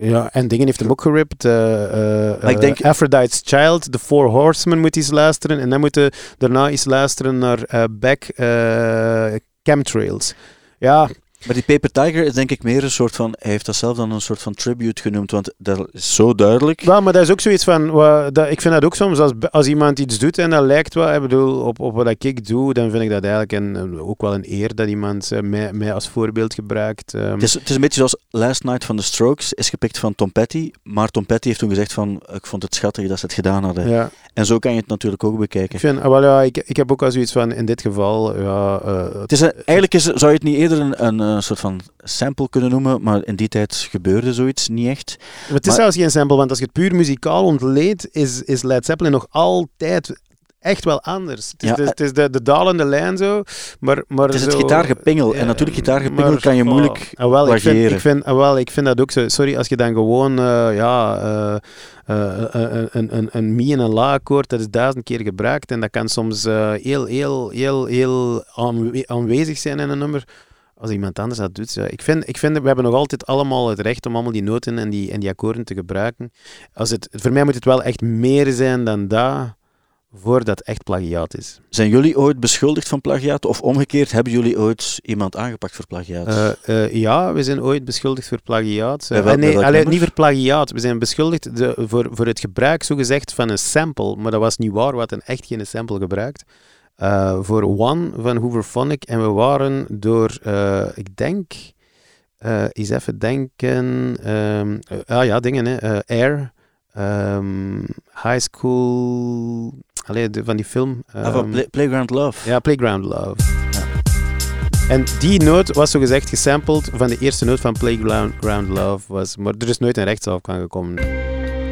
ja, en dingen heeft hem ook geript. Maar ik denk- eh, Aphrodite's Child, The Four Horsemen moet eens luisteren. En dan moeten daarna eens luisteren naar eh, Chemtrails. Ja, Maar die Paper Tiger is denk ik meer een soort van... Hij heeft dat zelf dan een soort van tribute genoemd, want dat is zo duidelijk. Wel, maar dat is ook zoiets van, wa- dat, ik vind dat ook soms, als, als iemand iets doet en dat lijkt wel, ik bedoel, op, op wat ik doe, dan vind ik dat eigenlijk een, ook wel een eer dat iemand eh, mij, mij als voorbeeld gebruikt. ehm. Het is, het is een beetje zoals Last Night van The Strokes, is gepikt van Tom Petty, maar Tom Petty heeft toen gezegd van, ik vond het schattig dat ze het gedaan hadden. ja, En zo kan je het natuurlijk ook ik bekijken. vind, ah, ja, ik, ik heb ook wel zoiets van, in dit geval, ja, eh, Het is een- eigenlijk is, zou je het niet eerder een, een, eh, soort van sample kunnen noemen, maar in die tijd gebeurde zoiets niet echt. Maar het is Maar- zelfs geen sample, want als je het puur muzikaal ontleedt, is, is Led Zeppelin nog altijd echt wel anders. Het is, Ja, de, het is de, de dalende lijn zo, maar... maar Het is het zo- gitaargepingel. En natuurlijk, gitaargepingel maar- kan je moeilijk oh, wel, ik vind, ik, vind, ah, wel, ik vind dat ook zo. Sorry, als je dan gewoon eh, ja, eh, eh, eh, een, een, een mi en een la akkoord, dat is duizend keer gebruikt en dat kan soms eh, heel, heel, heel, heel aanwe- aanwezig zijn in een nummer. Als iemand anders dat doet. Ja. Ik, vind, ik vind, we hebben nog altijd allemaal het recht om allemaal die noten en die, en die akkoorden te gebruiken. Als het, voor mij moet het wel echt meer zijn dan dat, voordat het echt plagiaat is. Zijn jullie ooit beschuldigd van plagiaat? Of omgekeerd, hebben jullie ooit iemand aangepakt voor plagiaat? Eh, eh, ja, we zijn ooit beschuldigd voor plagiaat. Eh, nee, allee, niet voor plagiaat. We zijn beschuldigd de, voor, voor het gebruik, zogezegd, van een sample. Maar dat was niet waar, we hadden echt geen sample gebruikt. Eh, voor One van Hooverphonic. En we waren door, eh, ik denk, eh eens even denken, ehm, eh, ah ja, dingen, hè, Air, ehm, High School, allee, de- van die film. Ah, van ehm, Play- Playground Love. ja, Playground Love. En die noot was zogezegd gesampled van de eerste noot van Playground Ground Love. Was, maar er is nooit een rechtszaak aan gekomen.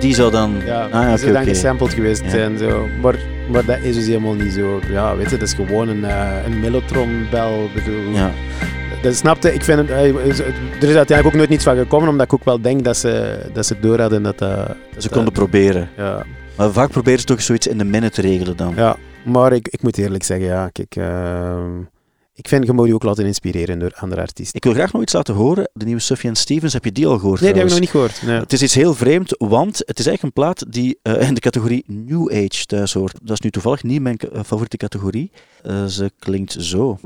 Die zou dan... Ja, ah, die zou dan gesampled geweest Ja. zijn. Zo. Maar, maar dat is dus helemaal niet zo. Ja, weet je, dat is gewoon een, eh een mellotronbel. Bedoel. Ja. Dat snapte, ik vind het, eh, er is uiteindelijk ook nooit niets van gekomen, omdat ik ook wel denk dat ze, dat ze door hadden dat dat... dat Ze konden proberen. ja, Maar vaak proberen ze toch zoiets in de minute te regelen dan. ja, maar ik, ik moet eerlijk zeggen, ja, kijk, ehm, ik vind je moet je ook laten inspireren door andere artiesten. Ik wil graag nog iets laten horen. De nieuwe Sufjan Stevens, heb je die al gehoord Nee, die heb ik nog niet gehoord. Nee. Het is iets heel vreemd, want het is eigenlijk een plaat die eh, in de categorie New Age thuis hoort. Dat is nu toevallig niet mijn eh, favoriete categorie. Eh, ze klinkt zo.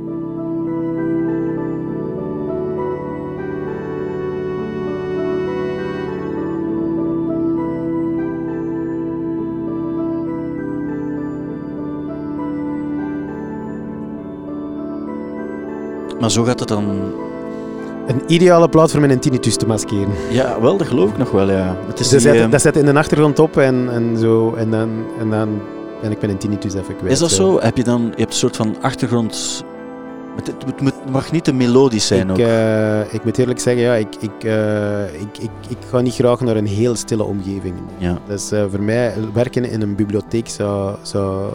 Maar zo gaat het dan... Een ideale plaat voor mijn tinnitus te maskeren. Ja, wel, dat geloof ik nog wel, ja. Het is Dat die, zet, ehm, dat zet in de achtergrond op en, en zo. En dan, en dan ben ik mijn tinnitus even kwijt. Is dat zo? Heb je dan je hebt een soort van achtergrond. Het, mag niet te melodisch zijn ik, ook. eh, ik moet eerlijk zeggen, ja, ik, ik, eh, ik, ik, ik ga niet graag naar een heel stille omgeving. ja. Dus voor mij, werken in een bibliotheek zou, zou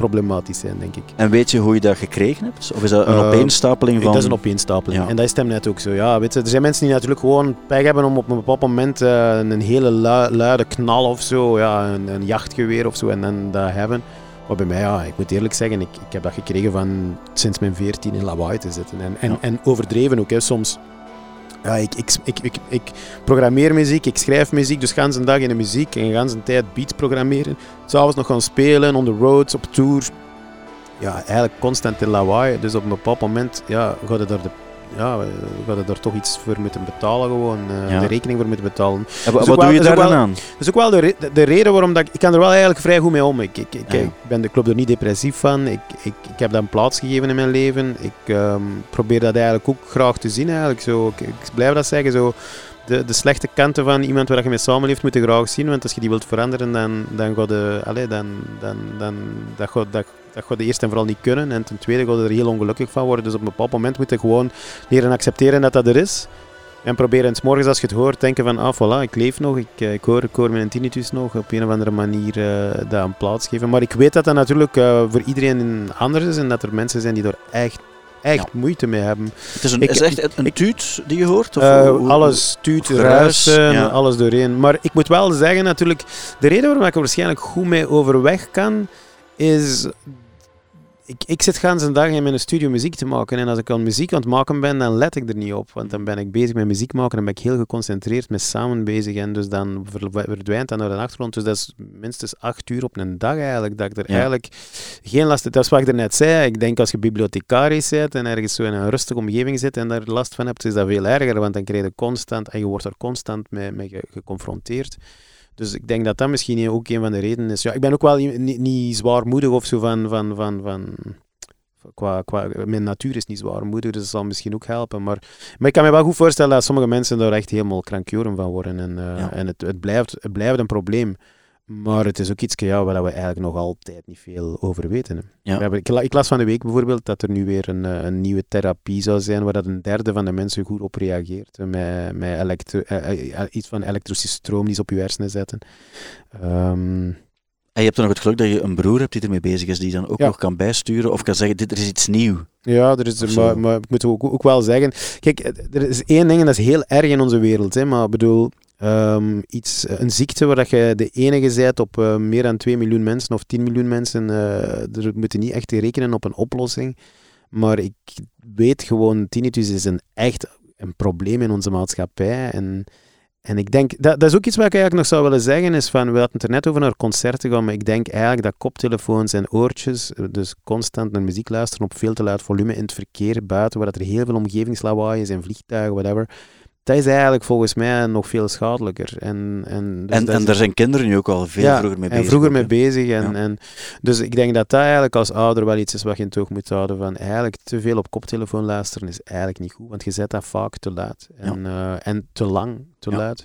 problematisch zijn, denk ik. En weet je hoe je dat gekregen hebt? Of is dat een Eh, opeenstapeling van. Dat is een opeenstapeling. Ja. En dat is hem net ook zo. Ja, weet je, er zijn mensen die natuurlijk gewoon pech hebben om op een bepaald moment eh, een hele lu- luide knal of zo, ja, een, een jachtgeweer of zo, en dan dat hebben. Maar bij mij, ja, ik moet eerlijk zeggen, ik, ik heb dat gekregen van sinds mijn 14 in lawaai te zitten. En, en, Ja. en overdreven ook, hè, soms. Ja, ik, ik, ik, ik, programmeer muziek, ik schrijf muziek, dus gans een dag in de muziek en gans een tijd beats programmeren. S'avonds nog gaan spelen, on the roads, op tour. Ja, eigenlijk constant in lawaai. Dus op een bepaald moment ja, ga je daar, de, ja, ga je daar toch iets voor moeten betalen, gewoon. Ja. De rekening voor moeten betalen. En is wat wel- doe je ook daar dan aan? Dat is ook wel de, de, de reden waarom dat ik... Ik kan er wel eigenlijk vrij goed mee om. Ik, ik, ik, Ja. ik ben, ik loop er niet depressief van. Ik, ik, ik heb dat een plaats gegeven in mijn leven. Ik ehm, probeer dat eigenlijk ook graag te zien. Eigenlijk. Zo, ik, ik blijf dat zeggen. Zo, de, de slechte kanten van iemand waar je mee samenleeft, moet je graag zien. Want als je die wilt veranderen, dan, dan ga je... Allee, dan, dan, dan, dat gaat, dat, dat gaat je eerst en vooral niet kunnen. En ten tweede ga je er heel ongelukkig van worden. Dus op een bepaald moment moet je gewoon leren accepteren dat dat er is. En proberen s morgens als je het hoort, denken van, ah voilà, ik leef nog, ik, eh, ik, hoor, ik hoor mijn tinnitus nog, op een of andere manier eh dat een plaats geven. Maar ik weet dat dat natuurlijk eh, voor iedereen anders is en dat er mensen zijn die er echt, echt moeite mee hebben. Het is, een, Ik- is het echt een, tuut die je hoort? Of hoe- hoe- alles geruis, ruisen, ja. alles doorheen. Maar ik moet wel zeggen, natuurlijk, de reden waarom ik er waarschijnlijk goed mee overweg kan, is... Ik, ik zit gans een dag in mijn studio muziek te maken. En als ik aan muziek aan het maken ben, dan let ik er niet op. Want dan ben ik bezig met muziek maken en ben ik heel geconcentreerd met samen bezig. En dus dan ver- verdwijnt dat naar de achtergrond. Dus dat is minstens acht uur op een dag eigenlijk. Dat ik er Ja. eigenlijk geen last... Dat is wat ik er net zei. Ik denk als je bibliothecaris bent en ergens zo in een rustige omgeving zit en daar last van hebt, is dat veel erger. Want dan krijg je constant... En je wordt er constant mee, mee ge- geconfronteerd. Dus ik denk dat dat misschien ook een van de redenen is. Ja, ik ben ook wel niet, niet zwaarmoedig of zo van... van, van, van qua, qua, mijn natuur is niet zwaarmoedig, dus dat zal misschien ook helpen. Maar, maar ik kan me wel goed voorstellen dat sommige mensen daar echt helemaal krankjoren van worden. En, eh, Ja. en het, het, blijft, het blijft een probleem. Maar het is ook iets ja, waar we eigenlijk nog altijd niet veel over weten. hè. Ja. We hebben, ik, la- ik las van de week bijvoorbeeld dat er nu weer een, eh, een nieuwe therapie zou zijn waar dat een derde van de mensen goed op reageert. Met, met elektro, eh, eh, iets van elektrische stroom die ze op je hersenen zetten. Ehm, En je hebt dan nog het geluk dat je een broer hebt die ermee bezig is, die dan ook Ja. nog kan bijsturen of kan zeggen, dit er is iets nieuw. Ja, er is, maar, maar ik moet ook, ook wel zeggen... Kijk, er is één ding en dat is heel erg in onze wereld. Hè, maar ik bedoel, ehm, iets, een ziekte waar dat je de enige bent op eh, meer dan 2 miljoen mensen of 10 miljoen mensen. eh er moeten niet echt rekenen op een oplossing. Maar ik weet gewoon, tinnitus is een echt een probleem in onze maatschappij. En, en ik denk, dat, dat is ook iets wat ik eigenlijk nog zou willen zeggen, is van, we hadden het er net over naar concerten gaan, maar ik denk eigenlijk dat koptelefoons en oortjes, dus constant naar muziek luisteren op veel te luid volume in het verkeer buiten, waar dat er heel veel omgevingslawaai is en vliegtuigen, whatever, dat is eigenlijk volgens mij nog veel schadelijker. En, en, dus en, dat en is- daar zijn kinderen nu ook al veel ja, vroeger mee bezig. En vroeger mee bezig. En, Ja. en, dus ik denk dat dat eigenlijk als ouder wel iets is wat je in toog moet houden. Van eigenlijk te veel op koptelefoon luisteren is eigenlijk niet goed. Want je zet dat vaak te luid. En, eh, en te lang te luid.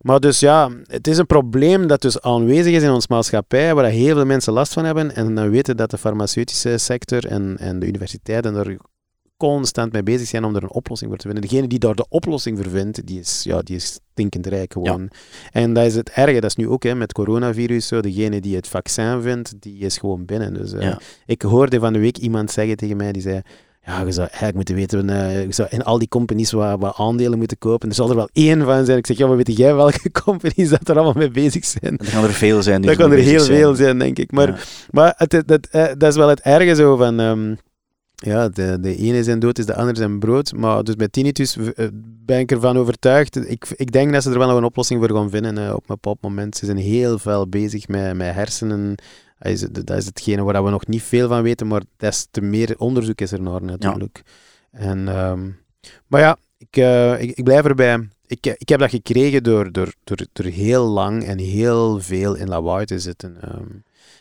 Maar dus ja, het is een probleem dat dus aanwezig is in onze maatschappij. Waar heel veel mensen last van hebben. En dan weten dat de farmaceutische sector en, en de universiteiten er constant mee bezig zijn om er een oplossing voor te vinden. Degene die daar de oplossing voor vindt, die is, ja, die is stinkend rijk gewoon. En dat is het erge, dat is nu ook hè, met coronavirus zo. Degene die het vaccin vindt, die is gewoon binnen. Dus, eh, Ja. Ik hoorde van de week iemand zeggen tegen mij, die zei... Ja, je zou eigenlijk moeten weten, eh, je zou in al die companies wat, wat aandelen moeten kopen. Er zal er wel één van zijn. Ik zeg, ja, maar weet jij welke companies dat er allemaal mee bezig zijn? Er gaan er veel zijn die Dat kan er heel veel zijn, denk ik. Maar Ja. maar het, eh, dat is wel het erge zo van... ehm, ja, de, de ene zijn dood is de ander zijn brood. Maar dus bij tinnitus eh, ben ik ervan overtuigd. Ik, ik denk dat ze er wel nog een oplossing voor gaan vinden eh, op een bepaald moment. Ze zijn heel veel bezig met, met hersenen. Dat is, dat is hetgene waar we nog niet veel van weten, maar des te meer onderzoek is er naar natuurlijk. En, ehm, maar ja, ik, eh, ik, ik blijf erbij. Ik, ik heb dat gekregen door, door, door, heel lang en heel veel in lawaai te zitten. Ehm,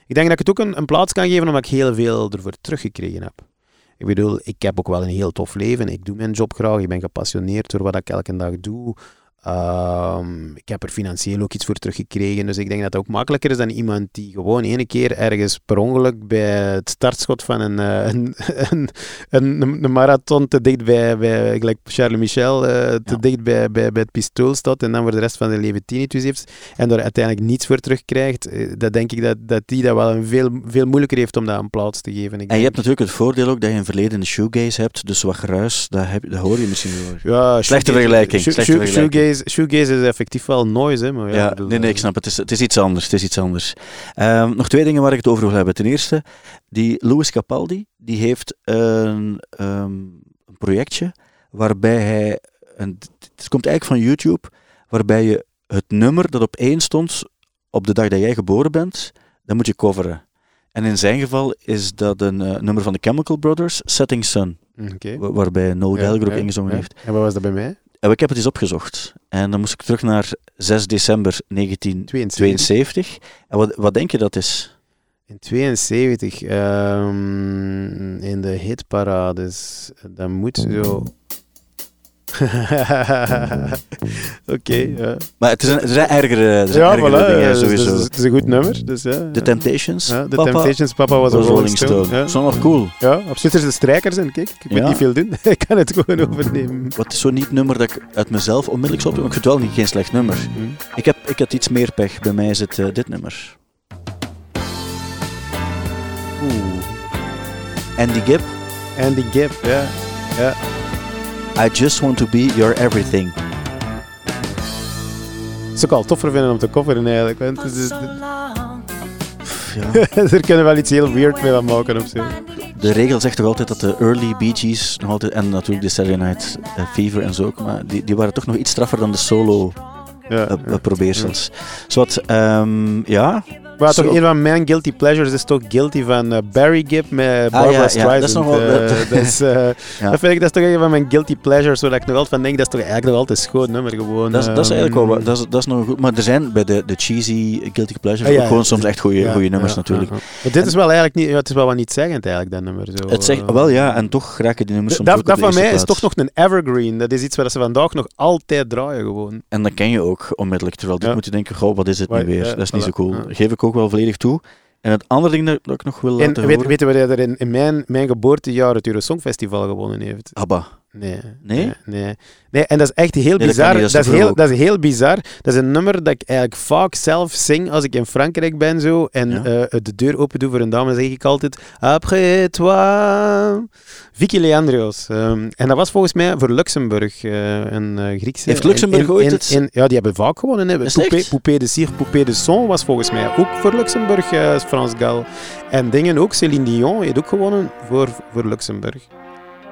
ik denk dat ik het ook een plaats kan geven omdat ik heel veel ervoor teruggekregen heb. Ik bedoel, ik heb ook wel een heel tof leven. Ik doe mijn job graag. Ik ben gepassioneerd door wat ik elke dag doe. Ehm, ik heb er financieel ook iets voor teruggekregen. Dus ik denk dat het ook makkelijker is dan iemand die gewoon ene keer ergens per ongeluk bij het startschot van een, eh, een, een, een, een marathon te dicht bij, bij gelijk Charles Michel, eh, te Ja. dicht bij, bij, bij het pistool staat en dan voor de rest van zijn leven tinnitus heeft en daar uiteindelijk niets voor terugkrijgt. eh, Dat denk ik dat, dat die dat wel een veel, veel moeilijker heeft om dat een plaats te geven. Ik En je hebt natuurlijk het voordeel ook dat je een verleden shoegaze hebt, dus wat geruis, dat, heb, dat hoor je misschien wel. Ja, Slechte vergelijking, slechte vergelijking. Shoegaze, shoegaze is effectief wel noise, hè, maar ja, Ja, bedoel, nee, nee, ik eh, snap het. Het is, het is iets anders. Het is iets anders. Ehm, nog twee dingen waar ik het over wil hebben. Ten eerste, die Louis Capaldi, die heeft een, ehm, een projectje waarbij hij, het komt eigenlijk van YouTube, waarbij je het nummer dat op één stond op de dag dat jij geboren bent, dat moet je coveren. En in zijn geval is dat een eh, nummer van de Chemical Brothers, Setting Sun, wa- waarbij Noel Ja, Gallagher ja, ingezongen ja. heeft. En wat was dat bij mij? En ik heb het eens opgezocht. En dan moest ik terug naar 6 december 1972. 72. En wat, wat denk je dat is? In 72, ehm, in de hitparades, dat moet zo... Oké, ja. Maar het is een, er zijn ergere, er zijn Ja, ergere voilà, dingen sowieso. dus het is een goed nummer. Dus, ja, The Temptations. Ja, The Papa Temptations, Papa was, een Rolling Stone. Is wel nog cool. Ja, op Zwitserse strijkers en kijk, ik Ja. niet veel doen. ik kan het gewoon overnemen. Wat is zo'n niet nummer dat ik uit mezelf onmiddellijk zou doen? Ik vind het wel niet, geen slecht nummer. Hm. Ik heb, ik had iets meer pech. Bij mij is het eh, dit nummer. Oeh. Andy Gibb. Andy Gibb, ja. ja. I just want to be your everything. Het is ook al toffer vinden om te coveren eigenlijk. Want het is, Pff, ja. er kunnen wel iets heel weird mee van maken of zo. De regel zegt toch altijd dat de early Bee Gees nog altijd, en natuurlijk de Saturday Night eh, Fever en zo ook, maar die, die waren toch nog iets straffer dan de solo Ja, eh, ja. probeersels. Zowat, ehm, ja. Maar toch een van mijn guilty pleasures is toch Guilty van eh, Barry Gibb met Barbara Ah, ja, ja, Streisand. dat is nog wel- eh, is, eh, Ja. dat vind ik dat is toch een van mijn guilty pleasures, waar ik nog altijd van denk, dat is toch eigenlijk nog altijd een schoon nummer gewoon. Dat is, dat is eigenlijk wel ehm, wat- dat is, dat is nog goed. Maar er zijn bij de, de cheesy Guilty Pleasures Ah, ook gewoon soms echt goede ja, nummers natuurlijk. Maar dit is wel eigenlijk niet, het is wel wat niet zeggend eigenlijk, dat nummer. Zo, Het zegt, wel ja, en toch raken die nummers soms dat ook dat van mij is toch nog een evergreen. Dat is iets wat ze vandaag nog altijd draaien gewoon. En dat ken je ook onmiddellijk. Terwijl dit moet je denken, goh, wat is dit nu Waar- weer? dat is niet zo cool. Geef ik ook wel volledig toe. En het andere ding dat, ik nog wil En laten weet, horen... weten we dat er in, in mijn, mijn geboortejaar het Eurosongfestival gewonnen heeft? Abba. Nee. Nee? Nee. nee. En dat is echt heel bizar. dat, dat is heel, dat is heel bizar. Dat is een nummer dat ik eigenlijk vaak zelf zing als ik in Frankrijk ben zo, en Ja. eh, de deur open doe voor een dame, dan zeg ik altijd Après toi. Vicky Leandros. Ehm, en dat was volgens mij voor Luxemburg, eh, een eh, Griekse. Heeft Luxemburg in- in- ooit het- in- ja, die hebben vaak gewonnen. Hè. Poupée, de Cire, Poupée de Son was volgens mij ook voor Luxemburg, Frans Gal. En dingen ook, Céline Dion heeft ook gewonnen voor, voor Luxemburg.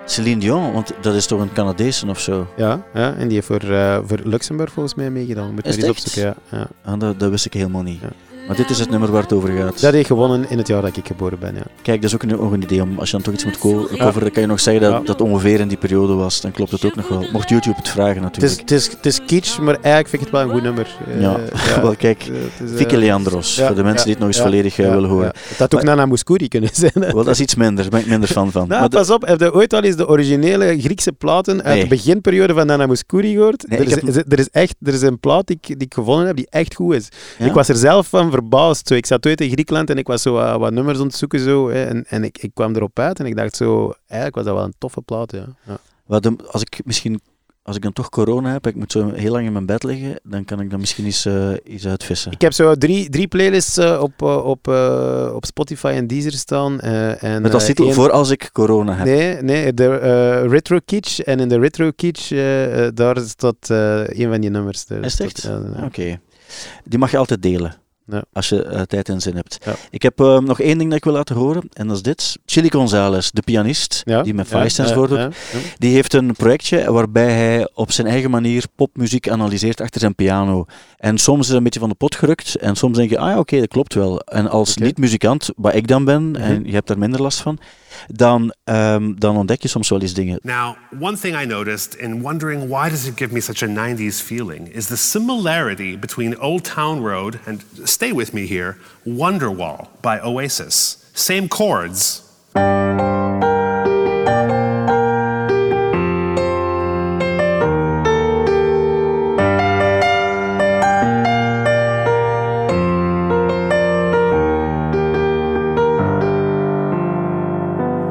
Celine Dion, want dat is toch een Canadese of zo? Ja, ja, en die heeft voor, eh, voor Luxemburg volgens mij meegedaan. Moet Is maar eens opzoeken, ja. ja. Ah, dat, dat wist ik helemaal niet. Ja. Maar dit is het nummer waar het over gaat. Dat heeft gewonnen in het jaar dat ik geboren ben, ja. Kijk, dat is ook een, nog een idee om, als je dan toch iets moet co- coveren, dan kan je nog zeggen dat Ja. dat ongeveer in die periode was. Dan klopt het ook nog wel. Mocht YouTube het vragen Het is, natuurlijk. het, is, het is kitsch, maar eigenlijk vind ik het wel een goed nummer. Eh, Ja, wel kijk. is, Fike Leandros, ja, voor de mensen ja, die het nog eens ja, volledig eh, ja, willen horen. ja. Het had ook Maar- Nana Mouskouri kunnen zijn. hè. Wel, dat is iets minder, daar ben ik minder fan van. Nou, pas op, heb je ooit al eens de originele Griekse platen uit Nee. de beginperiode van Nana Mouskouri gehoord? Nee, er, is, heb- is- er is echt er is een plaat die ik, die ik gevonden heb die echt goed is. Ja? Ik was er zelf van verbaasd. Zo, ik zat ooit in Griekenland en ik was zo wat, wat nummers aan het zoeken. Zo, hè, en en ik, ik kwam erop uit en ik dacht zo, eigenlijk was dat wel een toffe plaat. Ja. Ja. Wat als ik misschien, als ik dan toch corona heb, ik moet zo heel lang in mijn bed liggen, dan kan ik dan misschien eens, eh eens uitvissen. Ik heb zo drie, drie playlists eh, op, eh, op, eh, op Spotify en Deezer staan. eh, en, Met als eh, titel één- voor als ik corona heb. Nee, nee de eh, Retro Kitsch. En in de Retro Kitsch, eh, eh, daar staat eh een van die nummers. Daar Is het echt? ja. Oké. Die mag je altijd delen. Ja. Als je eh, tijd en zin hebt. Ja. Ik heb eh, nog één ding dat ik wil laten horen. En dat is dit. Chili Gonzalez, de pianist, Ja, die met ja, Firestance ja, voordoet. ja, ja. Die heeft een projectje waarbij hij op zijn eigen manier popmuziek analyseert achter zijn piano. En soms is het een beetje van de pot gerukt. En soms denk je, ah ja, oké, dat klopt wel. En als niet-muzikant, wat ik dan ben, en Mhm. je hebt daar minder last van, dan, ehm, dan ontdek je soms wel eens dingen. Now, one thing I noticed in wondering why does it give me such a 90s feeling is the similarity between Old Town Road and stay with me here, Wonderwall by Oasis. Same chords.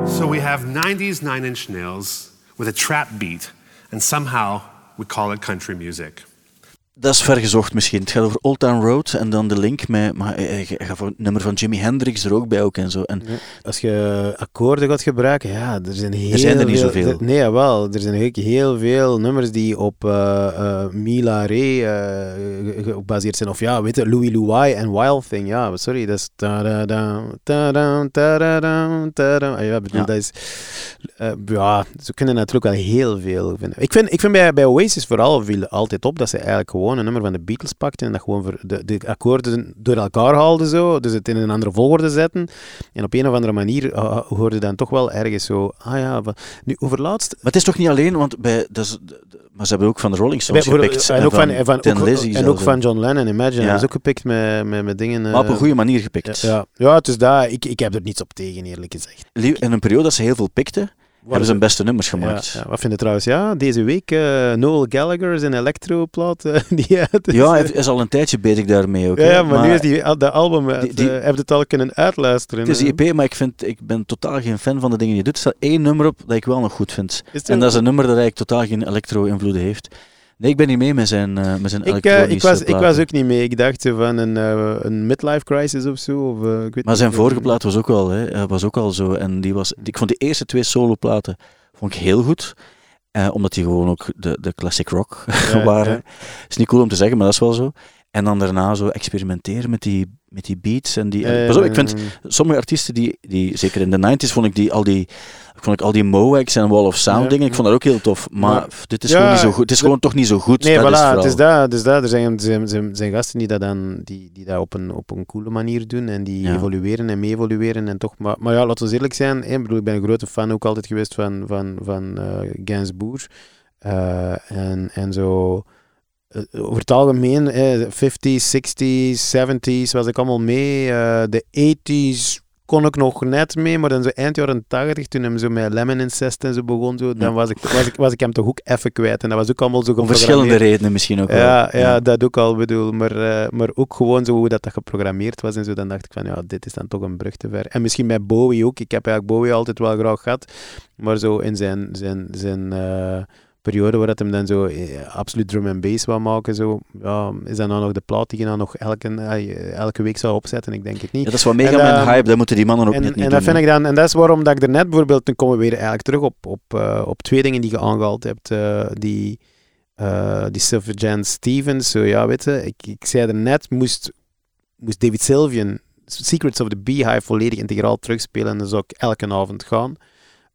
So we have 90s Nine Inch Nails with a trap beat, and somehow we call it country music. Dat is vergezocht misschien. Het gaat over Old Town Road en dan de link met... Maar hij hij gaat voor het nummer van Jimi Hendrix er ook bij ook en zo. En Als je akkoorden gaat gebruiken, ja, er zijn heel zijn er niet veel, zoveel. er- nee, jawel. Er zijn heel veel nummers die op eh eh, Mila Ray eh, ge- ge- gebaseerd zijn. Of ja, weet je, Louis Louis en Wild Thing. Ja, sorry, dat is... ta-da, ta-da. Ah, Ja, bedoel, Ja. dat is... eh, ja, ze kunnen natuurlijk wel heel veel vinden. Ik vind, ik vind bij, bij Oasis vooral viel altijd op dat ze eigenlijk gewoon een nummer van de Beatles pakten en dat gewoon voor de, de akkoorden door elkaar haalden zo, dus het in een andere volgorde zetten. En op een of andere manier uh, hoorde dan toch wel ergens zo, ah ja, nu over laatst... Maar het is toch niet alleen, want bij, dat is, maar ze hebben ook van de Rolling Stones Bij- gepikt. en ook van, en van, ook, en ook van John Lennon, Imagine, Ja. dat is ook gepikt met, met, met dingen... Maar op een eh, goede manier gepikt. ja, ja, is dat. Ik, ik heb er niets op tegen, eerlijk gezegd. In een periode dat ze heel veel pikten, hebben ze hun beste nummers gemaakt. ja. Wat vind je trouwens? Ja, deze week eh, Noel Gallagher zijn electroplaat eh, die uit is. Ja, hij is al een tijdje bezig daarmee ook. Ja, maar, nu is die, de album uit. die- die- eh, heb je het al kunnen uitluisteren? Het is die? EP, maar ik, vind, ik ben totaal geen fan van de dingen die je doet. Er staat één nummer op dat ik wel nog goed vind. Is En dat is een nummer dat eigenlijk totaal geen elektro-invloeden heeft. Nee, ik ben niet mee met zijn, eh met zijn ik, eh, ik, was, ik was ook niet mee. Ik dacht van een, eh, een midlife crisis of zo. Of, ik weet Maar zijn vorige plaat was ook wel, hè, was ook al zo. En die was, ik vond de eerste twee soloplaten vond ik heel goed. Omdat die gewoon ook de, de classic rock Ja, waren. ja. Is niet cool om te zeggen, maar dat is wel zo. En dan daarna zo experimenteren met die, met die beats. En die, pas op, ik vind sommige artiesten die, die zeker in de 90s vond ik die al die vond ik al die Moex en Wall of Sound Ja. dingen, ik vond dat ook heel tof. Maar pff, dit is Ja, gewoon niet zo goed. Het is gewoon toch niet zo goed. Nee, dat voilà, is het het is dat. Dus dat. Er zijn, zijn, zijn, zijn gasten die dat, dan, die, die dat op, een, op een coole manier doen en die Ja. evolueren en mee evolueren. En toch, maar, maar ja, laten we eerlijk zijn. hè, Ik, bedoel, ik ben een grote fan ook altijd geweest van, van, van eh Gainsbourg. Eh, en, en zo... eh, Over het algemeen, eh, 50s, 60s, 70s was ik allemaal mee. Eh, de 80s kon ik nog net mee, maar dan zo eind jaren 80, toen hem zo met Lemon Incest en zo begon, zo, dan was, ik, was, ik, was ik hem toch ook even kwijt. En dat was ook allemaal zo verschillende redenen misschien ook wel. Ja, ja, dat ook al bedoel. Maar, eh, maar ook gewoon zo hoe dat, dat geprogrammeerd was en zo. Dan dacht ik van ja, dit is dan toch een brug te ver. En misschien bij Bowie ook. Ik heb eigenlijk Bowie altijd wel graag gehad. Maar zo in zijn, zijn, zijn eh, periode waar dat hem dan zo eh, absoluut drum en bass wou maken, zo, ja, is dat nou nog de plaat die je dan nog elke, eh, elke week zou opzetten? Ik denk het niet. Ja, dat is wel mega En, mijn hype, dat moeten die mannen ook En, net niet en doen. dat vind ik dan, en dat is waarom dat ik er net bijvoorbeeld, dan komen we weer eigenlijk terug op, op, eh, op twee dingen die je aangehaald hebt. die, die Sylvain Stevens, zo ja, weet je, ik, ik zei er net, moest, moest David Sylvian Secrets of the Beehive volledig integraal terugspelen en dan zou ik elke avond gaan.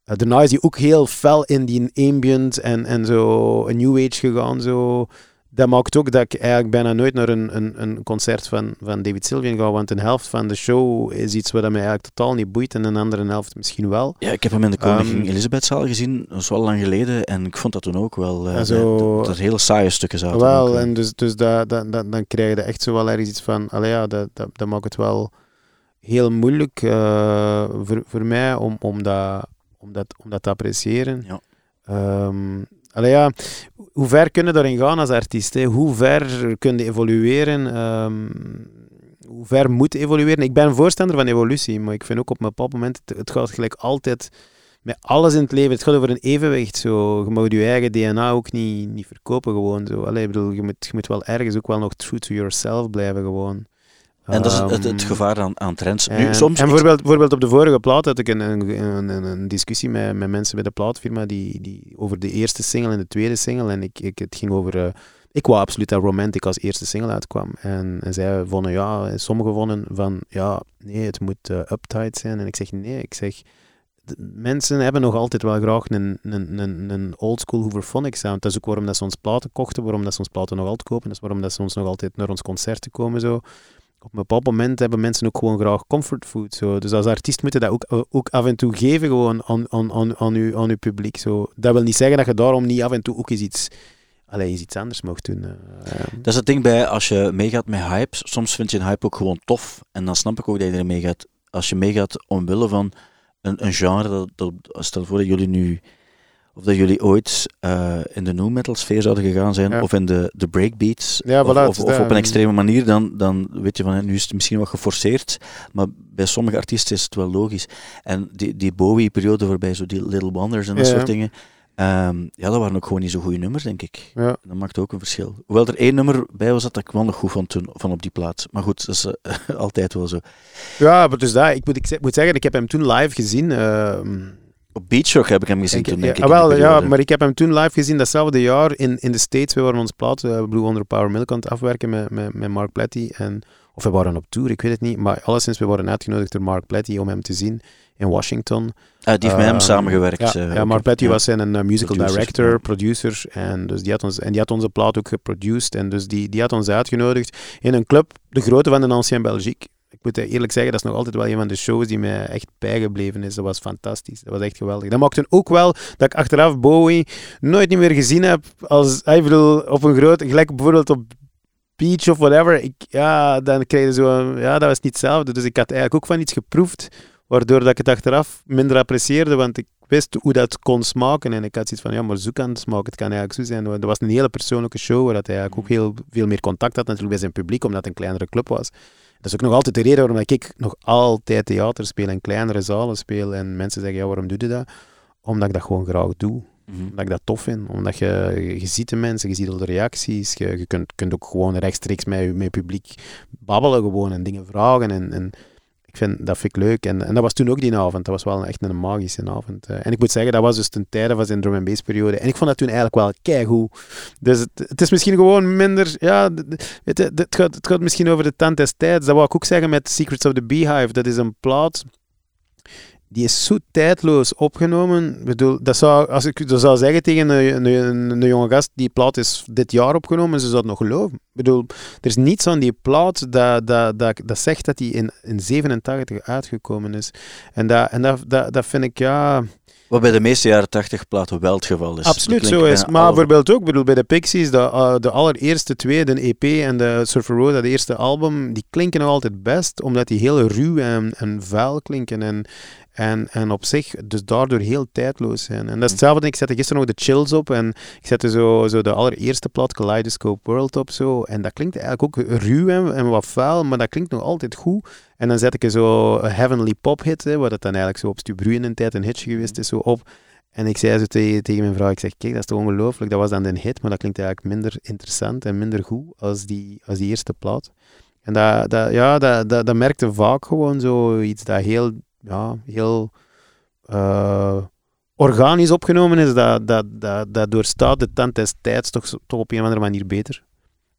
Eh, daarna is hij ook heel fel in die ambient en, en zo een new age gegaan, zo dat maakt ook dat ik eigenlijk bijna nooit naar een, een, een concert van, van David Sylvian ga, want een helft van de show is iets wat mij eigenlijk totaal niet boeit en een andere helft misschien wel. Ja, ik heb hem in de Koningin Ehm, Elisabethzaal gezien, dat is wel lang geleden, en ik vond dat toen ook wel, zo- dat, dat er hele saaie stukken zaten. Wel, eh. en dus, dus dat, dat, dat, dan krijg je echt zo wel ergens iets van, allee ja, dat, dat, dat maakt het wel heel moeilijk eh, voor, voor mij om, om, dat, om, dat, om dat te appreciëren. Ja. Ehm, allee ja, hoe ver kun je daarin gaan als artiest? Hè? Hoe ver kun je evolueren? Ehm, hoe ver moet je evolueren? Ik ben voorstander van evolutie, maar ik vind ook op een bepaald moment, het, het gaat gelijk altijd met alles in het leven, het gaat over een evenwicht. Zo. Je mag je eigen DNA ook niet, niet verkopen gewoon. Zo. Allee, ik bedoel, je, moet, je moet wel ergens ook wel nog true to yourself blijven gewoon. En dat is het, het, het Ehm, gevaar aan, aan trends. en, nu, soms, en bijvoorbeeld, bijvoorbeeld op de vorige plaat had ik een, een, een, discussie met, met mensen bij de plaatfirma die, die, over de eerste single en de tweede single. En ik, ik, het ging over... eh, ik wou absoluut dat Romantic als eerste single uitkwam. En, en zij vonden, ja, sommigen vonden van, ja, nee, het moet eh, uptight zijn. En ik zeg, nee, ik zeg, de- mensen hebben nog altijd wel graag een, een, een, een oldschool Hooverphonic sound. Dat is ook waarom dat ze ons platen kochten, waarom dat ze ons platen nog altijd kopen. Dat is waarom dat ze ons nog altijd naar ons concerten komen, zo op een bepaald moment hebben mensen ook gewoon graag comfortfood. Zo. Dus als artiest moet je dat ook, ook af en toe geven gewoon aan, aan, aan, aan, uw, aan uw publiek. Zo. Dat wil niet zeggen dat je daarom niet af en toe ook eens iets, allee, eens iets anders mag doen. eh. Dat is het ding bij als je meegaat met hype. Soms vind je een hype ook gewoon tof. En dan snap ik ook dat je er meegaat. Als je meegaat omwille van een, een genre. Dat, dat, stel voor dat jullie nu. Of dat jullie ooit eh, in de nu metal sfeer zouden gegaan zijn. Ja. Of in de, de breakbeats. Ja, of, voilà, op een extreme manier. Dan, dan weet je van nu is het misschien wat geforceerd. Maar bij sommige artiesten is het wel logisch. En die, die Bowie-periode voorbij, zo die Little Wonders en dat Ja. soort dingen. ehm, ja, dat waren ook gewoon niet zo goede nummers, denk ik. Ja. Dat maakt ook een verschil. Hoewel er één nummer bij was dat ik wel nog goed vond toen, van op die plaats. Maar goed, dat is eh, altijd wel zo. Ja, maar dus dat, ik moet, ik moet zeggen, ik heb hem toen live gezien. ehm, Op Beach Rock heb ik hem gezien Ik- toen, ja, denk ik. in die wel, ja, maar ik heb hem toen live gezien datzelfde jaar in, in de States. We waren ons plaat, eh, Blue Under Power Milk aan het afwerken met, met, met Mark Platty. En, of we waren op tour, ik weet het niet. Maar alleszins, we waren uitgenodigd door Mark Platty om hem te zien in Washington. Ah, die heeft met hem Ehm, samengewerkt. Ja, eh, ja Mark Platty ja. was zijn een eh, musical Producer, director, ja. producer. En, dus die had ons, en die had onze plaat ook geproduced. En dus die, die had ons uitgenodigd in een club, de grote van de Ancien Belgique. Ik moet eerlijk zeggen, dat is nog altijd wel een van de shows die mij echt bijgebleven is. Dat was fantastisch. Dat was echt geweldig. Dat maakte ook wel dat ik achteraf Bowie nooit niet meer gezien heb. Als, ik bedoel, op een grote, gelijk bijvoorbeeld op Beach of whatever. Ik, ja, dan kreeg je zo, ja, dat was niet hetzelfde. Dus ik had eigenlijk ook van iets geproefd, waardoor dat ik het achteraf minder apprecieerde, want ik wist hoe dat kon smaken. En ik had zoiets van, ja, maar zo kan het smaken. Het kan eigenlijk zo zijn. Dat was een hele persoonlijke show, waar dat hij eigenlijk ook heel veel meer contact had natuurlijk bij zijn publiek, omdat het een kleinere club was. Dat is ook nog altijd de reden waarom ik nog altijd theater speel en kleinere zalen speel. En mensen zeggen, ja, waarom doe je dat? Omdat ik dat gewoon graag doe. Mhm. Omdat ik dat tof vind. Omdat je, je ziet de mensen, je ziet al de reacties. Je, je kunt, kunt ook gewoon rechtstreeks met je, met je publiek babbelen gewoon en dingen vragen. En, en ik vind, dat vind ik leuk. En, en dat was toen ook die avond. Dat was wel echt een magische avond. Eh, En ik moet zeggen, dat was dus ten tijde van zijn drum and bass periode. En ik vond dat toen eigenlijk wel keigoed. Dus het, het is misschien gewoon minder... Ja, weet het, gaat, het gaat misschien over de tand des tijds. Dat wou ik ook zeggen met Secrets of the Beehive. Dat is een plaat die is zo tijdloos opgenomen. Ik bedoel, dat zou, als ik dat zou zeggen tegen een, een, een jonge gast, die plaat is dit jaar opgenomen, ze zou het nog geloven. Ik bedoel, er is niets aan die plaat dat, dat, dat, dat zegt dat die in, in 87 uitgekomen is. En dat, en dat, dat, dat vind ik, ja... Wat bij de meeste jaren 80 platen wel het geval is. Absoluut zo is. Maar alle- bijvoorbeeld ook, bedoel, bij de Pixies, de, uh, de allereerste twee, de EP en de Surfer Road, dat eerste album, die klinken nog altijd best, omdat die heel ruw en, en vuil klinken. En, en, en op zich, dus daardoor heel tijdloos zijn. En dat is hetzelfde, ik zette gisteren nog de Chills op en ik zette zo, zo de allereerste plaat, Kaleidoscope World, op zo. En dat klinkt eigenlijk ook ruw en, en wat vuil, maar dat klinkt nog altijd goed. En dan zet ik er zo een Heavenly Pop hit, hè, wat het dan eigenlijk zo op Stubru in een tijd een hitje geweest is, zo op. En ik zei zo tegen, tegen mijn vrouw, ik zeg, kijk, dat is toch ongelooflijk, dat was dan een hit, maar dat klinkt eigenlijk minder interessant en minder goed als die, als die eerste plaat. En dat, dat, ja, dat, dat, dat merkte vaak gewoon zo iets dat heel, ja, heel eh, organisch opgenomen is, dat, dat, dat, dat doorstaat de tand des tijds toch, op een of andere manier beter.